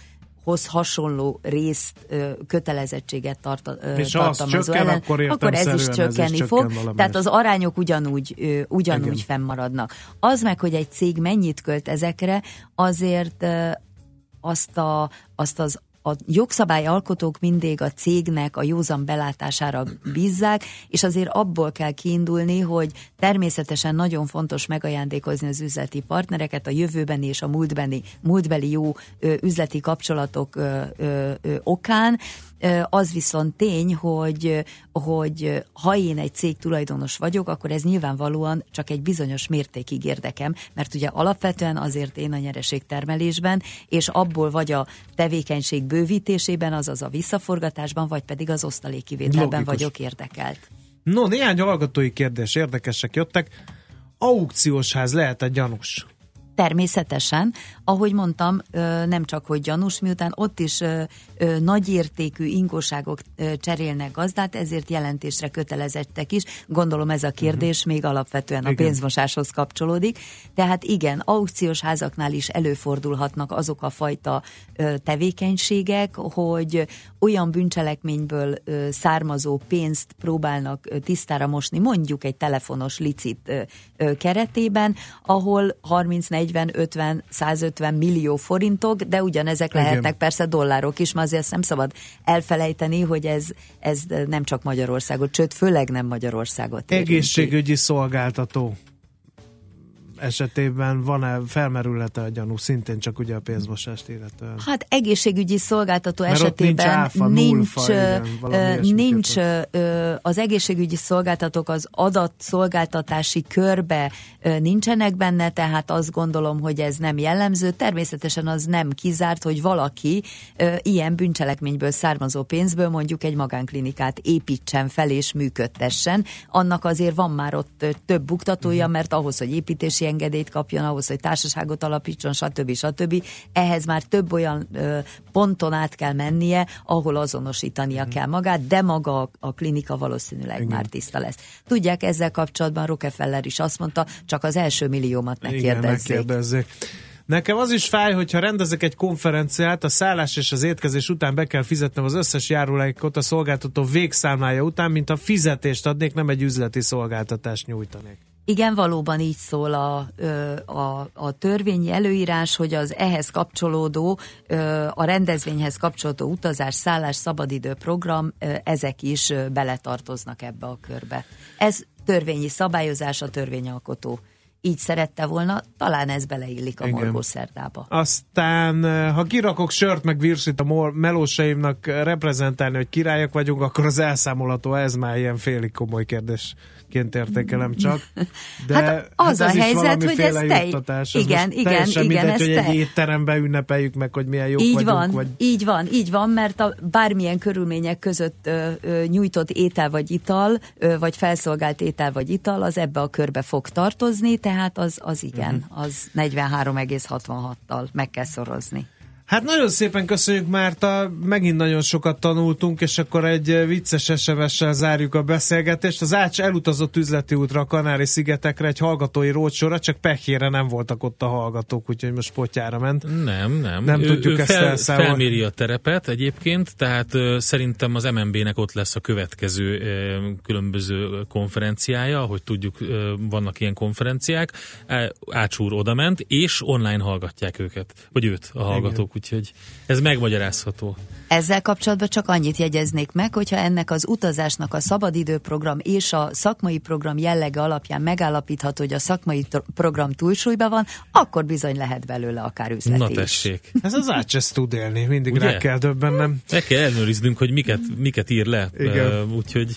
hoz hasonló részt, kötelezettséget tart, és tartalmazó csökken, ellen, akkor, akkor ez is csökkenni ez is fog. Csökken tehát az arányok ugyanúgy, ugyanúgy Igen. fennmaradnak. Az meg, hogy egy cég mennyit költ ezekre, azért azt, a, azt az a jogszabályalkotók mindig a cégnek a józan belátására bízzák, és azért abból kell kiindulni, hogy természetesen nagyon fontos megajándékozni az üzleti partnereket a jövőbeni és a múltbeni, múltbeli jó üzleti kapcsolatok okán, az viszont tény, hogy, hogy ha én egy cég tulajdonos vagyok, akkor ez nyilvánvalóan csak egy bizonyos mértékig érdekem, mert ugye alapvetően azért én a nyereségtermelésben, és abból vagy a tevékenység bővítésében, azaz a visszaforgatásban, vagy pedig az osztalékkivételben Logikus. vagyok érdekelt. No, néhány hallgatói kérdés érdekesek jöttek. Aukciós ház lehet egy gyanús? Természetesen, ahogy mondtam, nem csak hogy gyanús, miután ott is nagyértékű ingóságok cserélnek gazdát, ezért jelentésre kötelezettek is. Gondolom ez a kérdés uh-huh. még alapvetően igen. a pénzmosáshoz kapcsolódik. Tehát igen, aukciós házaknál is előfordulhatnak azok a fajta tevékenységek, hogy olyan bűncselekményből származó pénzt próbálnak tisztára mosni, mondjuk egy telefonos licit keretében, ahol 30-40, 50, 150 millió forintok, de ugyanezek Igen. lehetnek persze dollárok is, mert azért nem szabad elfelejteni, hogy ez, ez nem csak Magyarországot, sőt, főleg nem Magyarországot érinti. Egészségügyi szolgáltató esetében van-e, felmerülhet-e a gyanú, szintén csak ugye a pénzmosást illetően? Hát egészségügyi szolgáltató Mert esetében nincs, áfa, nincs, nullfa, igen, nincs az egészségügyi szolgáltatók az adatszolgáltatási körbe nincsenek benne, tehát azt gondolom, hogy ez nem jellemző. Természetesen az nem kizárt, hogy valaki ilyen bűncselekményből származó pénzből mondjuk egy magánklinikát építsen fel és működtessen. Annak azért van már ott több buktatója, mhm. mert ahhoz, hogy építési engedélyt kapjon ahhoz, hogy társaságot alapítson, stb. stb. Ehhez már több olyan ö, ponton át kell mennie, ahol azonosítania mm. kell magát, de maga a, a klinika valószínűleg Igen. már tiszta lesz. Tudják, ezzel kapcsolatban Rockefeller is azt mondta, csak az első milliómat ne Igen, kérdezzék. Nekem az is fáj, hogyha rendezek egy konferenciát, a szállás és az étkezés után be kell fizetnem az összes járulékot a szolgáltató végszámlája után, mint a fizetést adnék, nem egy üzleti szolgáltatást nyújtanék. Igen, valóban így szól a, a, a törvényi előírás, hogy az ehhez kapcsolódó, a rendezvényhez kapcsolódó utazás, szállás, szabadidő program, ezek is beletartoznak ebbe a körbe. Ez törvényi szabályozás, a törvényalkotó így szerette volna, talán ez beleillik a Igen. morgó szerdába. Aztán, ha kirakok sört meg virsit a melósaimnak reprezentálni, hogy királyok vagyunk, akkor az elszámolható, ez már ilyen félig komoly kérdés ként értékelem csak. De hát az hát ez a helyzet, hogy ez te... Igen, igen, igen. Mindegy, ez hogy te... egy étteremben ünnepeljük meg, hogy milyen jók így vagyunk. Van, vagy... Így van, így van, mert a bármilyen körülmények között ö, ö, nyújtott étel vagy ital, ö, vagy felszolgált étel vagy ital, az ebbe a körbe fog tartozni, tehát az, az igen, uh-huh. az 43,66-tal meg kell szorozni. Hát nagyon szépen köszönjük, Márta, megint nagyon sokat tanultunk, és akkor egy vicces SMS-sel zárjuk a beszélgetést. Az Ács elutazott üzleti útra a Kanári-szigetekre egy hallgatói rócsóra, csak pehére nem voltak ott a hallgatók, úgyhogy most potyára ment. Nem, nem. Nem ő, tudjuk ő ezt fel, elszámolni. Felméri a terepet egyébként, tehát ö, szerintem az MNB-nek ott lesz a következő ö, különböző konferenciája, ahogy tudjuk, ö, vannak ilyen konferenciák. Ács úr odament, és online hallgatják őket, vagy őt a hallgatók, úgyhogy ez megmagyarázható. Ezzel kapcsolatban csak annyit jegyeznék meg, hogyha ennek az utazásnak a szabadidőprogram és a szakmai program jellege alapján megállapítható, hogy a szakmai program túlsúlyban van, akkor bizony lehet belőle akár üzleti Na tessék. Ez az ács ezt tud élni, mindig Ugye? rá kell döbbennem. Meg kell ellenőriznünk, hogy miket, miket ír le. Igen. Uh, úgyhogy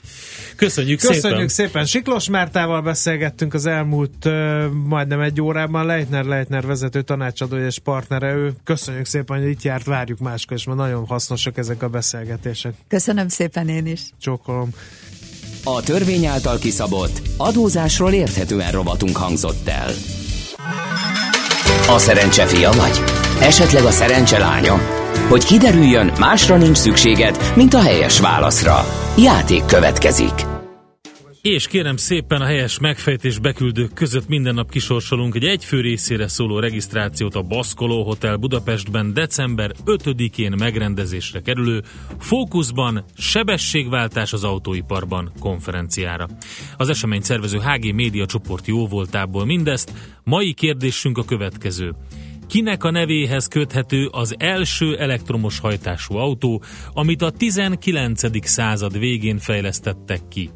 köszönjük, köszönjük szépen. szépen. Siklós Mártával beszélgettünk az elmúlt uh, majdnem egy órában. Leitner Leitner vezető tanácsadója és partnere ő. Köszönjük szépen, hogy itt járt, várjuk máskor, és ma nagyon hasznosak ezek a beszélgetések. Köszönöm szépen én is. Csókolom. A törvény által kiszabott adózásról érthetően robotunk hangzott el. A szerencse fia vagy? Esetleg a szerencse lánya? Hogy kiderüljön, másra nincs szükséged, mint a helyes válaszra. Játék következik. És kérem szépen a helyes megfejtés beküldők között minden nap kisorsolunk egy egyfő részére szóló regisztrációt a Baszkoló Hotel Budapestben december 5-én megrendezésre kerülő Fókuszban sebességváltás az autóiparban konferenciára. Az esemény szervező HG Média csoport jó voltából mindezt. Mai kérdésünk a következő. Kinek a nevéhez köthető az első elektromos hajtású autó, amit a 19. század végén fejlesztettek ki?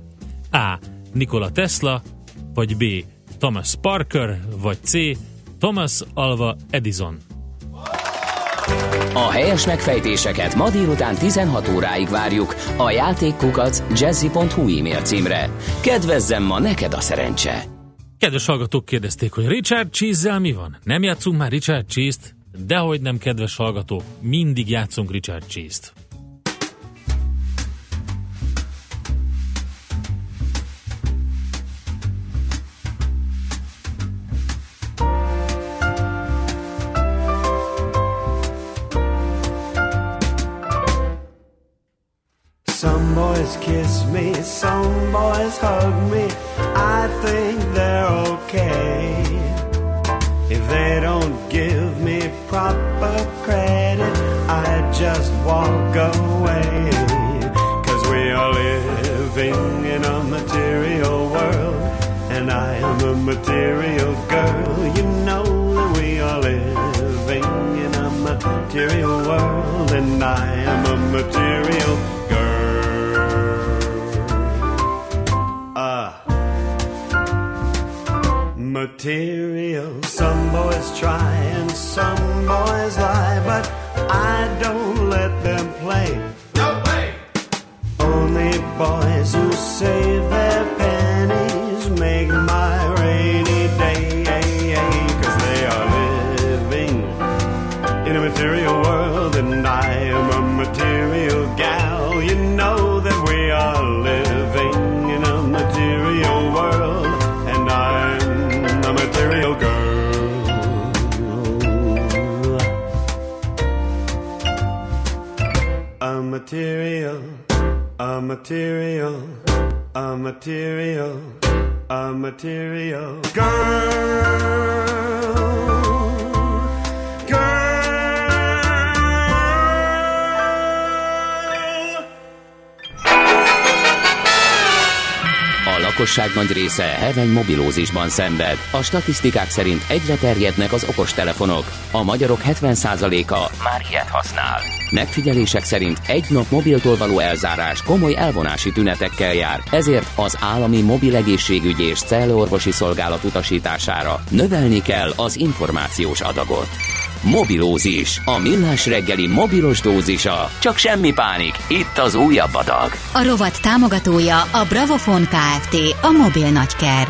A. Nikola Tesla, vagy B. Thomas Parker, vagy C. Thomas Alva Edison. A helyes megfejtéseket ma délután 16 óráig várjuk a játékkukac jazzy.hu e-mail címre. Kedvezzem ma neked a szerencse! Kedves hallgatók kérdezték, hogy Richard Cheese-zel mi van? Nem játszunk már Richard Cheese-t? Dehogy nem, kedves hallgatók, mindig játszunk Richard Cheese-t. Kiss me, some boys hug me. I think they're okay. If they don't give me proper credit, I just walk away. Cause we are living in a material world, and I am a material girl. You know that we are living in a material world, and I am a material material. Some boys try and some boys lie, but material, a material, a material girl. A lakosság nagy része heveny mobilózisban szenved. A statisztikák szerint egyre terjednek az okostelefonok. A magyarok 70%-a már ilyet használ. Megfigyelések szerint egy nap mobiltól való elzárás komoly elvonási tünetekkel jár, ezért az állami mobil egészségügyi és cellorvosi szolgálat utasítására növelni kell az információs adagot. Mobilózis, a millás reggeli mobilos dózisa. Csak semmi pánik, itt az újabb adag. A rovat támogatója a Bravofon Kft. A mobil nagyker.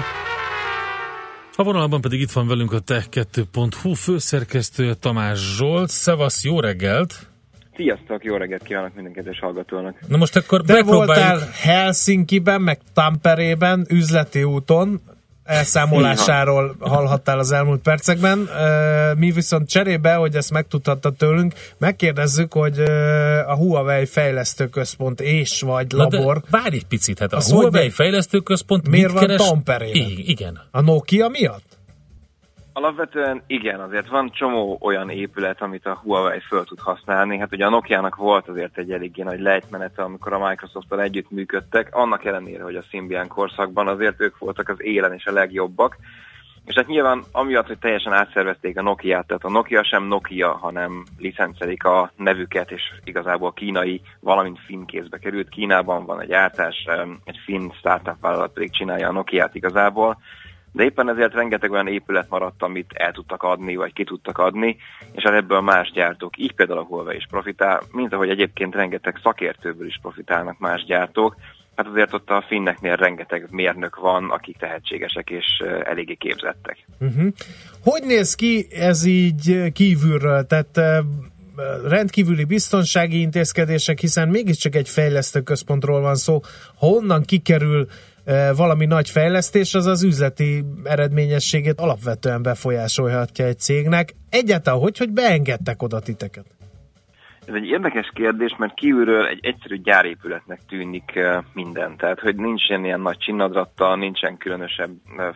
A vonalban pedig itt van velünk a tech2.hu főszerkesztő Tamás Zsolt. Szevasz, jó reggelt! Sziasztok, jó reggelt kívánok minden kedves hallgatónak. Na most akkor Te voltál Helsinki-ben, meg Tamperében, üzleti úton, elszámolásáról hallhattál az elmúlt percekben. Mi viszont cserébe, hogy ezt megtudhatta tőlünk, megkérdezzük, hogy a Huawei fejlesztőközpont és vagy labor. Na várj egy picit, hát a Huawei fejlesztőközpont miért mit van keres? Tamperében? Igen. A Nokia miatt? Alapvetően igen, azért van csomó olyan épület, amit a Huawei föl tud használni. Hát ugye a Nokia-nak volt azért egy eléggé nagy lejtmenete, amikor a Microsoft-tal együtt működtek, annak ellenére, hogy a Symbian korszakban azért ők voltak az élen és a legjobbak. És hát nyilván amiatt, hogy teljesen átszervezték a Nokia-t, tehát a Nokia sem Nokia, hanem licencelik a nevüket, és igazából kínai, valamint finn kézbe került. Kínában van egy ártás, egy finn startup vállalat pedig csinálja a Nokia-t igazából de éppen ezért rengeteg olyan épület maradt, amit el tudtak adni, vagy ki tudtak adni, és hát ebből más gyártók, így például a Huawei is profitál, mint ahogy egyébként rengeteg szakértőből is profitálnak más gyártók, hát azért ott a finneknél rengeteg mérnök van, akik tehetségesek és eléggé képzettek. Uh-huh. Hogy néz ki ez így kívülről? Tehát rendkívüli biztonsági intézkedések, hiszen mégiscsak egy fejlesztő központról van szó. Ha onnan kikerül valami nagy fejlesztés, az az üzleti eredményességét alapvetően befolyásolhatja egy cégnek. Egyáltalán hogy, hogy beengedtek oda titeket? Ez egy érdekes kérdés, mert kívülről egy egyszerű gyárépületnek tűnik minden. Tehát, hogy nincsen ilyen nagy csinnadrattal, nincsen különösebb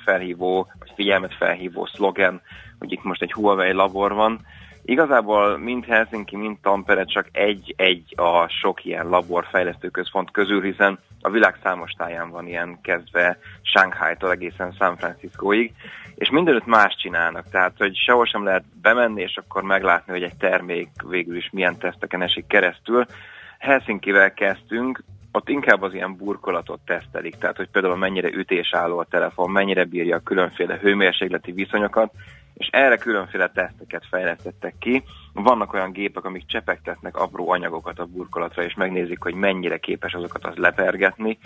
felhívó, vagy figyelmet felhívó szlogen, hogy itt most egy Huawei labor van, Igazából mind Helsinki, mind Tampere csak egy-egy a sok ilyen laborfejlesztőközpont közül, hiszen a világ számos táján van ilyen kezdve Shanghai-tól egészen San Franciscoig, és mindenütt más csinálnak, tehát hogy sehol sem lehet bemenni, és akkor meglátni, hogy egy termék végül is milyen teszteken esik keresztül. Helsinki-vel kezdtünk, ott inkább az ilyen burkolatot tesztelik, tehát hogy például mennyire ütésálló a telefon, mennyire bírja a különféle hőmérsékleti viszonyokat, és erre különféle teszteket fejlesztettek ki. Vannak olyan gépek, amik csepegtetnek apró anyagokat a burkolatra, és megnézik, hogy mennyire képes azokat az lepergetni,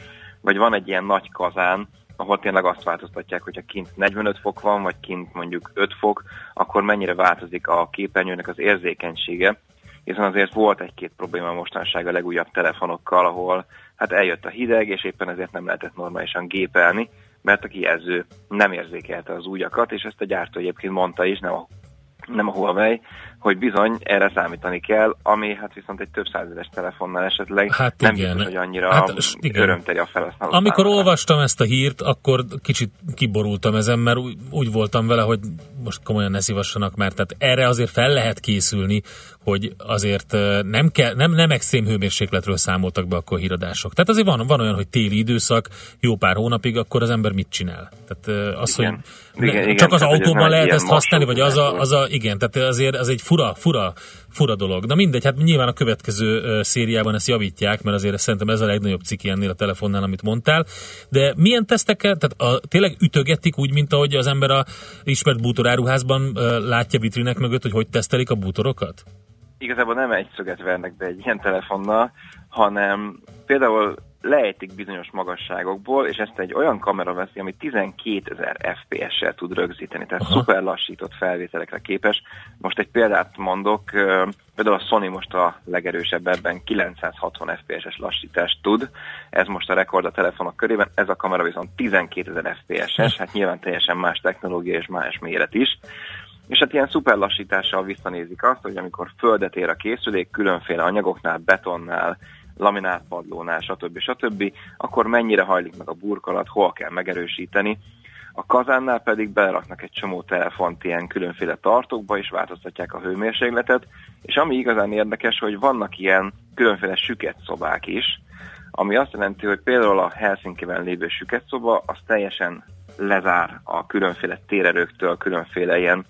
vagy van egy ilyen nagy kazán, ahol tényleg azt változtatják, hogyha kint 45 fok van, vagy kint mondjuk 5 fok, akkor mennyire változik a képernyőnek az érzékenysége, hiszen azért volt egy-két probléma mostanság a legújabb telefonokkal, ahol hát eljött a hideg, és éppen ezért nem lehetett normálisan gépelni, mert a kijelző nem érzékelte az újakat, és ezt a gyártó egyébként mondta is, nem a, nem a Huawei, hogy bizony erre számítani kell, ami hát viszont egy több százeres telefonnál esetleg hát nem igen. biztos, hogy annyira hát, igen. örömteli a felhasználó. Amikor számára. olvastam ezt a hírt, akkor kicsit kiborultam ezen, mert úgy, úgy voltam vele, hogy most komolyan ne szívassanak, mert tehát erre azért fel lehet készülni, hogy azért nem, kell, nem, nem extrém hőmérsékletről számoltak be akkor híradások. Tehát azért van, van olyan, hogy téli időszak, jó pár hónapig, akkor az ember mit csinál? Tehát az, igen. hogy igen, ne, igen, csak az autóban lehet ezt használni, vagy az a, az a, igen, tehát azért az egy fura, fura, fura dolog. Na mindegy, hát nyilván a következő szériában ezt javítják, mert azért szerintem ez a legnagyobb ciki ennél a telefonnál, amit mondtál. De milyen tesztekkel, tehát a, tényleg ütögetik úgy, mint ahogy az ember a ismert bútoráruházban látja vitrinek mögött, hogy hogy tesztelik a bútorokat? Igazából nem egy szöget vernek be egy ilyen telefonnal, hanem például lejtik bizonyos magasságokból, és ezt egy olyan kamera veszi, ami 12 ezer FPS-sel tud rögzíteni, tehát Aha. szuper lassított felvételekre képes. Most egy példát mondok, például a Sony most a legerősebb ebben 960 FPS-es lassítást tud, ez most a rekord a telefonok körében, ez a kamera viszont 12 ezer FPS-es, hát nyilván teljesen más technológia és más méret is. És hát ilyen szuperlassítással visszanézik azt, hogy amikor földet ér a készülék, különféle anyagoknál, betonnál, laminátpadlónál, stb. stb., akkor mennyire hajlik meg a burkolat, hol kell megerősíteni. A kazánnál pedig beleraknak egy csomó telefont ilyen különféle tartókba, és változtatják a hőmérsékletet, és ami igazán érdekes, hogy vannak ilyen különféle süket szobák is, ami azt jelenti, hogy például a Helsinki-ben lévő süket szoba, az teljesen lezár a különféle térerőktől, különféle ilyen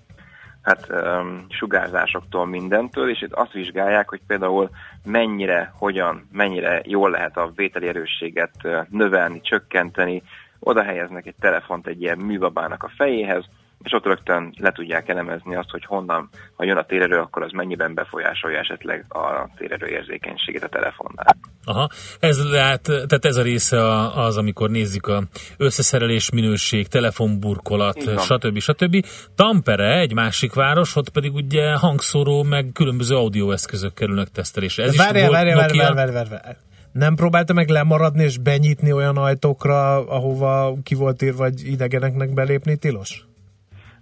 hát um, sugárzásoktól mindentől, és itt azt vizsgálják, hogy például mennyire, hogyan, mennyire jól lehet a vételi erősséget növelni, csökkenteni, oda helyeznek egy telefont egy ilyen műbabának a fejéhez, és ott rögtön le tudják elemezni azt, hogy honnan, ha jön a térerő, akkor az mennyiben befolyásolja esetleg a térerő érzékenységét a telefonnál. Aha, ez lehet, tehát ez a része az, amikor nézzük a összeszerelés minőség, telefonburkolat, stb. stb. Tampere, egy másik város, ott pedig ugye hangszóró, meg különböző audioeszközök kerülnek tesztelésre. Ez várjál, is várjál, várjál, várjál, várjál, várjál. Nem próbálta meg lemaradni és benyitni olyan ajtókra, ahova ki volt írva, vagy idegeneknek belépni tilos?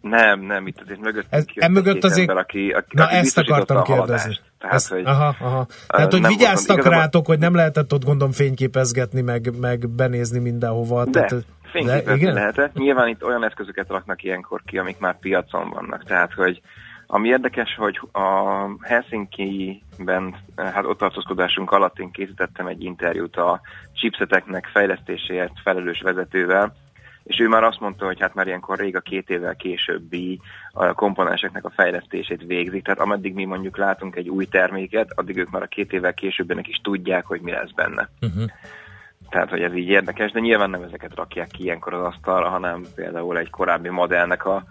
Nem, nem, itt azért mögött ez, mögött azért... Ember, aki, aki, Na aki ezt akartam kérdezni. Tehát, ezt, hogy, aha, aha. Tehát, hogy vigyáztak mondom, rátok, hogy nem lehetett ott gondom fényképezgetni, meg, meg benézni mindenhova. De, tehát, fényképezni de, lehetett. Nyilván itt olyan eszközöket raknak ilyenkor ki, amik már piacon vannak. Tehát, hogy ami érdekes, hogy a Helsinki-ben, hát ott tartózkodásunk alatt én készítettem egy interjút a chipseteknek fejlesztéséért felelős vezetővel, és ő már azt mondta, hogy hát már ilyenkor rég a két évvel későbbi a komponenseknek a fejlesztését végzik, tehát ameddig mi mondjuk látunk egy új terméket, addig ők már a két évvel későbbenek is tudják, hogy mi lesz benne. Uh-huh. Tehát, hogy ez így érdekes, de nyilván nem ezeket rakják ki ilyenkor az asztalra, hanem például egy korábbi modellnek a,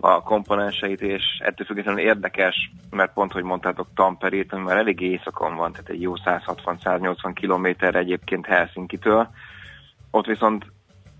a komponenseit, és ettől függetlenül érdekes, mert pont, hogy mondtátok Tamperét, ami már elég éjszakon van, tehát egy jó 160-180 kilométer egyébként Helsinki-től, ott viszont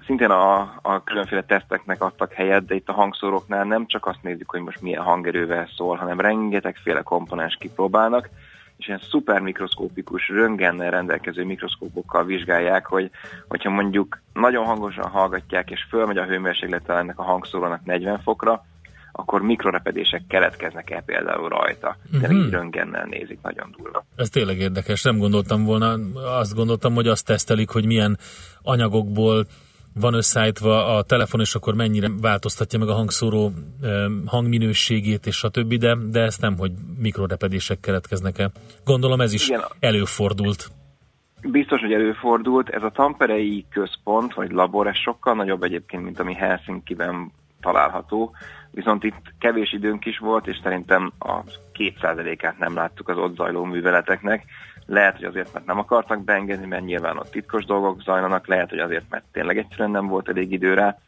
szintén a, a különféle teszteknek adtak helyet, de itt a hangszóróknál nem csak azt nézzük, hogy most milyen hangerővel szól, hanem rengetegféle komponens kipróbálnak, és ilyen szuper mikroszkópikus, röntgennel rendelkező mikroszkópokkal vizsgálják, hogy hogyha mondjuk nagyon hangosan hallgatják, és fölmegy a hőmérséklete ennek a hangszórónak 40 fokra, akkor mikrorepedések keletkeznek-e például rajta. De uh-huh. így röntgennel nézik, nagyon durva. Ez tényleg érdekes, nem gondoltam volna, azt gondoltam, hogy azt tesztelik, hogy milyen anyagokból van összeállítva a telefon, és akkor mennyire változtatja meg a hangszóró hangminőségét, és a többi, de, de ezt nem, hogy mikrorepedések keletkeznek el. Gondolom ez is Igen. előfordult. Biztos, hogy előfordult. Ez a Tamperei központ, vagy labor, ez sokkal nagyobb egyébként, mint ami Helsinki-ben található. Viszont itt kevés időnk is volt, és szerintem a 2%-át nem láttuk az ott zajló műveleteknek. Lehet, hogy azért, mert nem akartak beengedni, mert nyilván ott titkos dolgok zajlanak, lehet, hogy azért, mert tényleg egyszerűen nem volt elég időre,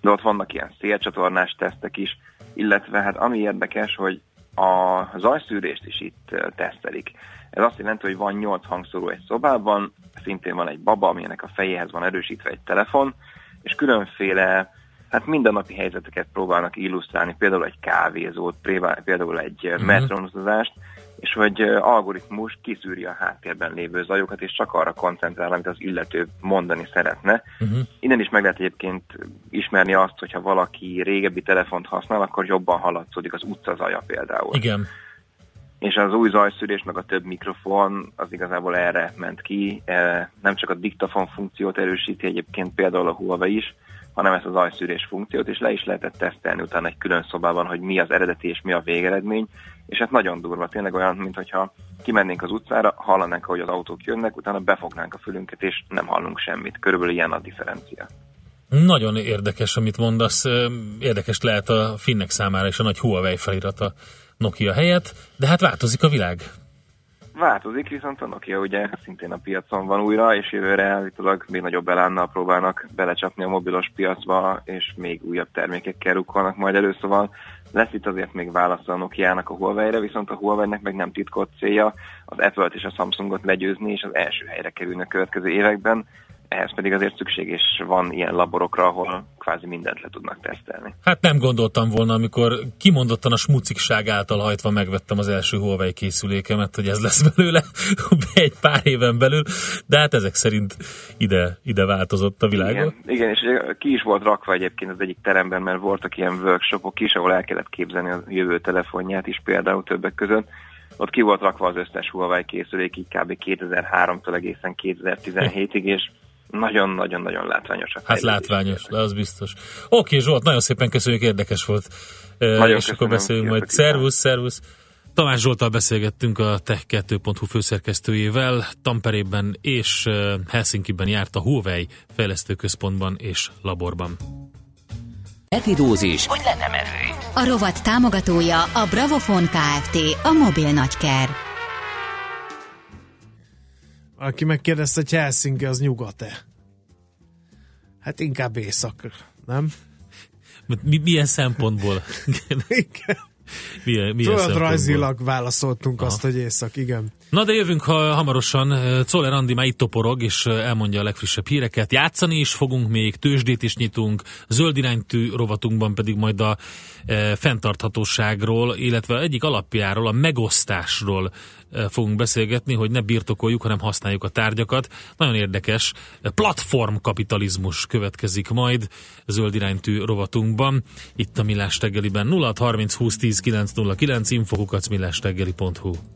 de ott vannak ilyen szélcsatornás tesztek is, illetve hát ami érdekes, hogy a zajszűrést is itt tesztelik. Ez azt jelenti, hogy van 8 hangszóró egy szobában, szintén van egy baba, aminek a fejéhez van erősítve egy telefon, és különféle hát mindennapi helyzeteket próbálnak illusztrálni, például egy kávézót, például egy uh-huh. metronozást, és hogy algoritmus kiszűri a háttérben lévő zajokat, és csak arra koncentrál, amit az illető mondani szeretne. Uh-huh. Innen is meg lehet egyébként ismerni azt, hogyha valaki régebbi telefont használ, akkor jobban hallatszódik az zaja például. Igen. És az új zajszűrés, meg a több mikrofon, az igazából erre ment ki. Nem csak a diktafon funkciót erősíti egyébként például a Huawei is, hanem ezt az ajszűrés funkciót, és le is lehetett tesztelni utána egy külön szobában, hogy mi az eredeti és mi a végeredmény, és hát nagyon durva, tényleg olyan, mintha kimennénk az utcára, hallanánk, hogy az autók jönnek, utána befognánk a fülünket, és nem hallunk semmit. Körülbelül ilyen a differencia. Nagyon érdekes, amit mondasz. Érdekes lehet a finnek számára is a nagy Huawei felirat Nokia helyett, de hát változik a világ. Változik, viszont a Nokia ugye szintén a piacon van újra, és jövőre állítólag még nagyobb elánnal próbálnak belecsapni a mobilos piacba, és még újabb termékekkel rukkolnak majd elő, szóval lesz itt azért még válasz a Nokia-nak a Huawei-re, viszont a Huawei-nek meg nem titkott célja az Apple-t és a Samsungot legyőzni, és az első helyre kerülni a következő években, ehhez pedig azért szükség is van ilyen laborokra, ahol kvázi mindent le tudnak tesztelni. Hát nem gondoltam volna, amikor kimondottan a smucikság által hajtva megvettem az első Huawei készülékemet, hogy ez lesz belőle egy pár éven belül, de hát ezek szerint ide, ide változott a világon. Igen, igen, és ki is volt rakva egyébként az egyik teremben, mert voltak ilyen workshopok is, ahol el kellett képzelni a jövő telefonját is például többek között, ott ki volt rakva az összes Huawei készülék, így kb. 2003-tól egészen 2017-ig, és nagyon-nagyon-nagyon látványos. Hát látványos, de az biztos. Oké, Zsolt, nagyon szépen köszönjük, érdekes volt. Nagyon és akkor beszélünk majd. Szervusz, szervusz. Tamás Zsoltal beszélgettünk a Tech2.hu főszerkesztőjével. Tamperében és Helsinki-ben járt a Huawei fejlesztőközpontban és laborban. Heti dózis, hogy lenne merő. A rovat támogatója a Bravofon Kft. A mobil nagyker. Aki megkérdezte, hogy Helsinki az nyugat-e? Hát inkább észak, nem? Mi, milyen szempontból? Milyen, milyen Földrajzilag válaszoltunk Aha. azt, hogy észak, igen. Na de jövünk ha, hamarosan. Czoller Andi már itt toporog, és elmondja a legfrissebb híreket. Játszani is fogunk még, tőzsdét is nyitunk, zöld iránytű rovatunkban pedig majd a e, fenntarthatóságról, illetve egyik alapjáról, a megosztásról e, fogunk beszélgetni, hogy ne birtokoljuk, hanem használjuk a tárgyakat. Nagyon érdekes. Platformkapitalizmus következik majd zöld iránytű rovatunkban. Itt a Millás reggeliben 0630 20 10 909 infokukacmillásreggeli.hu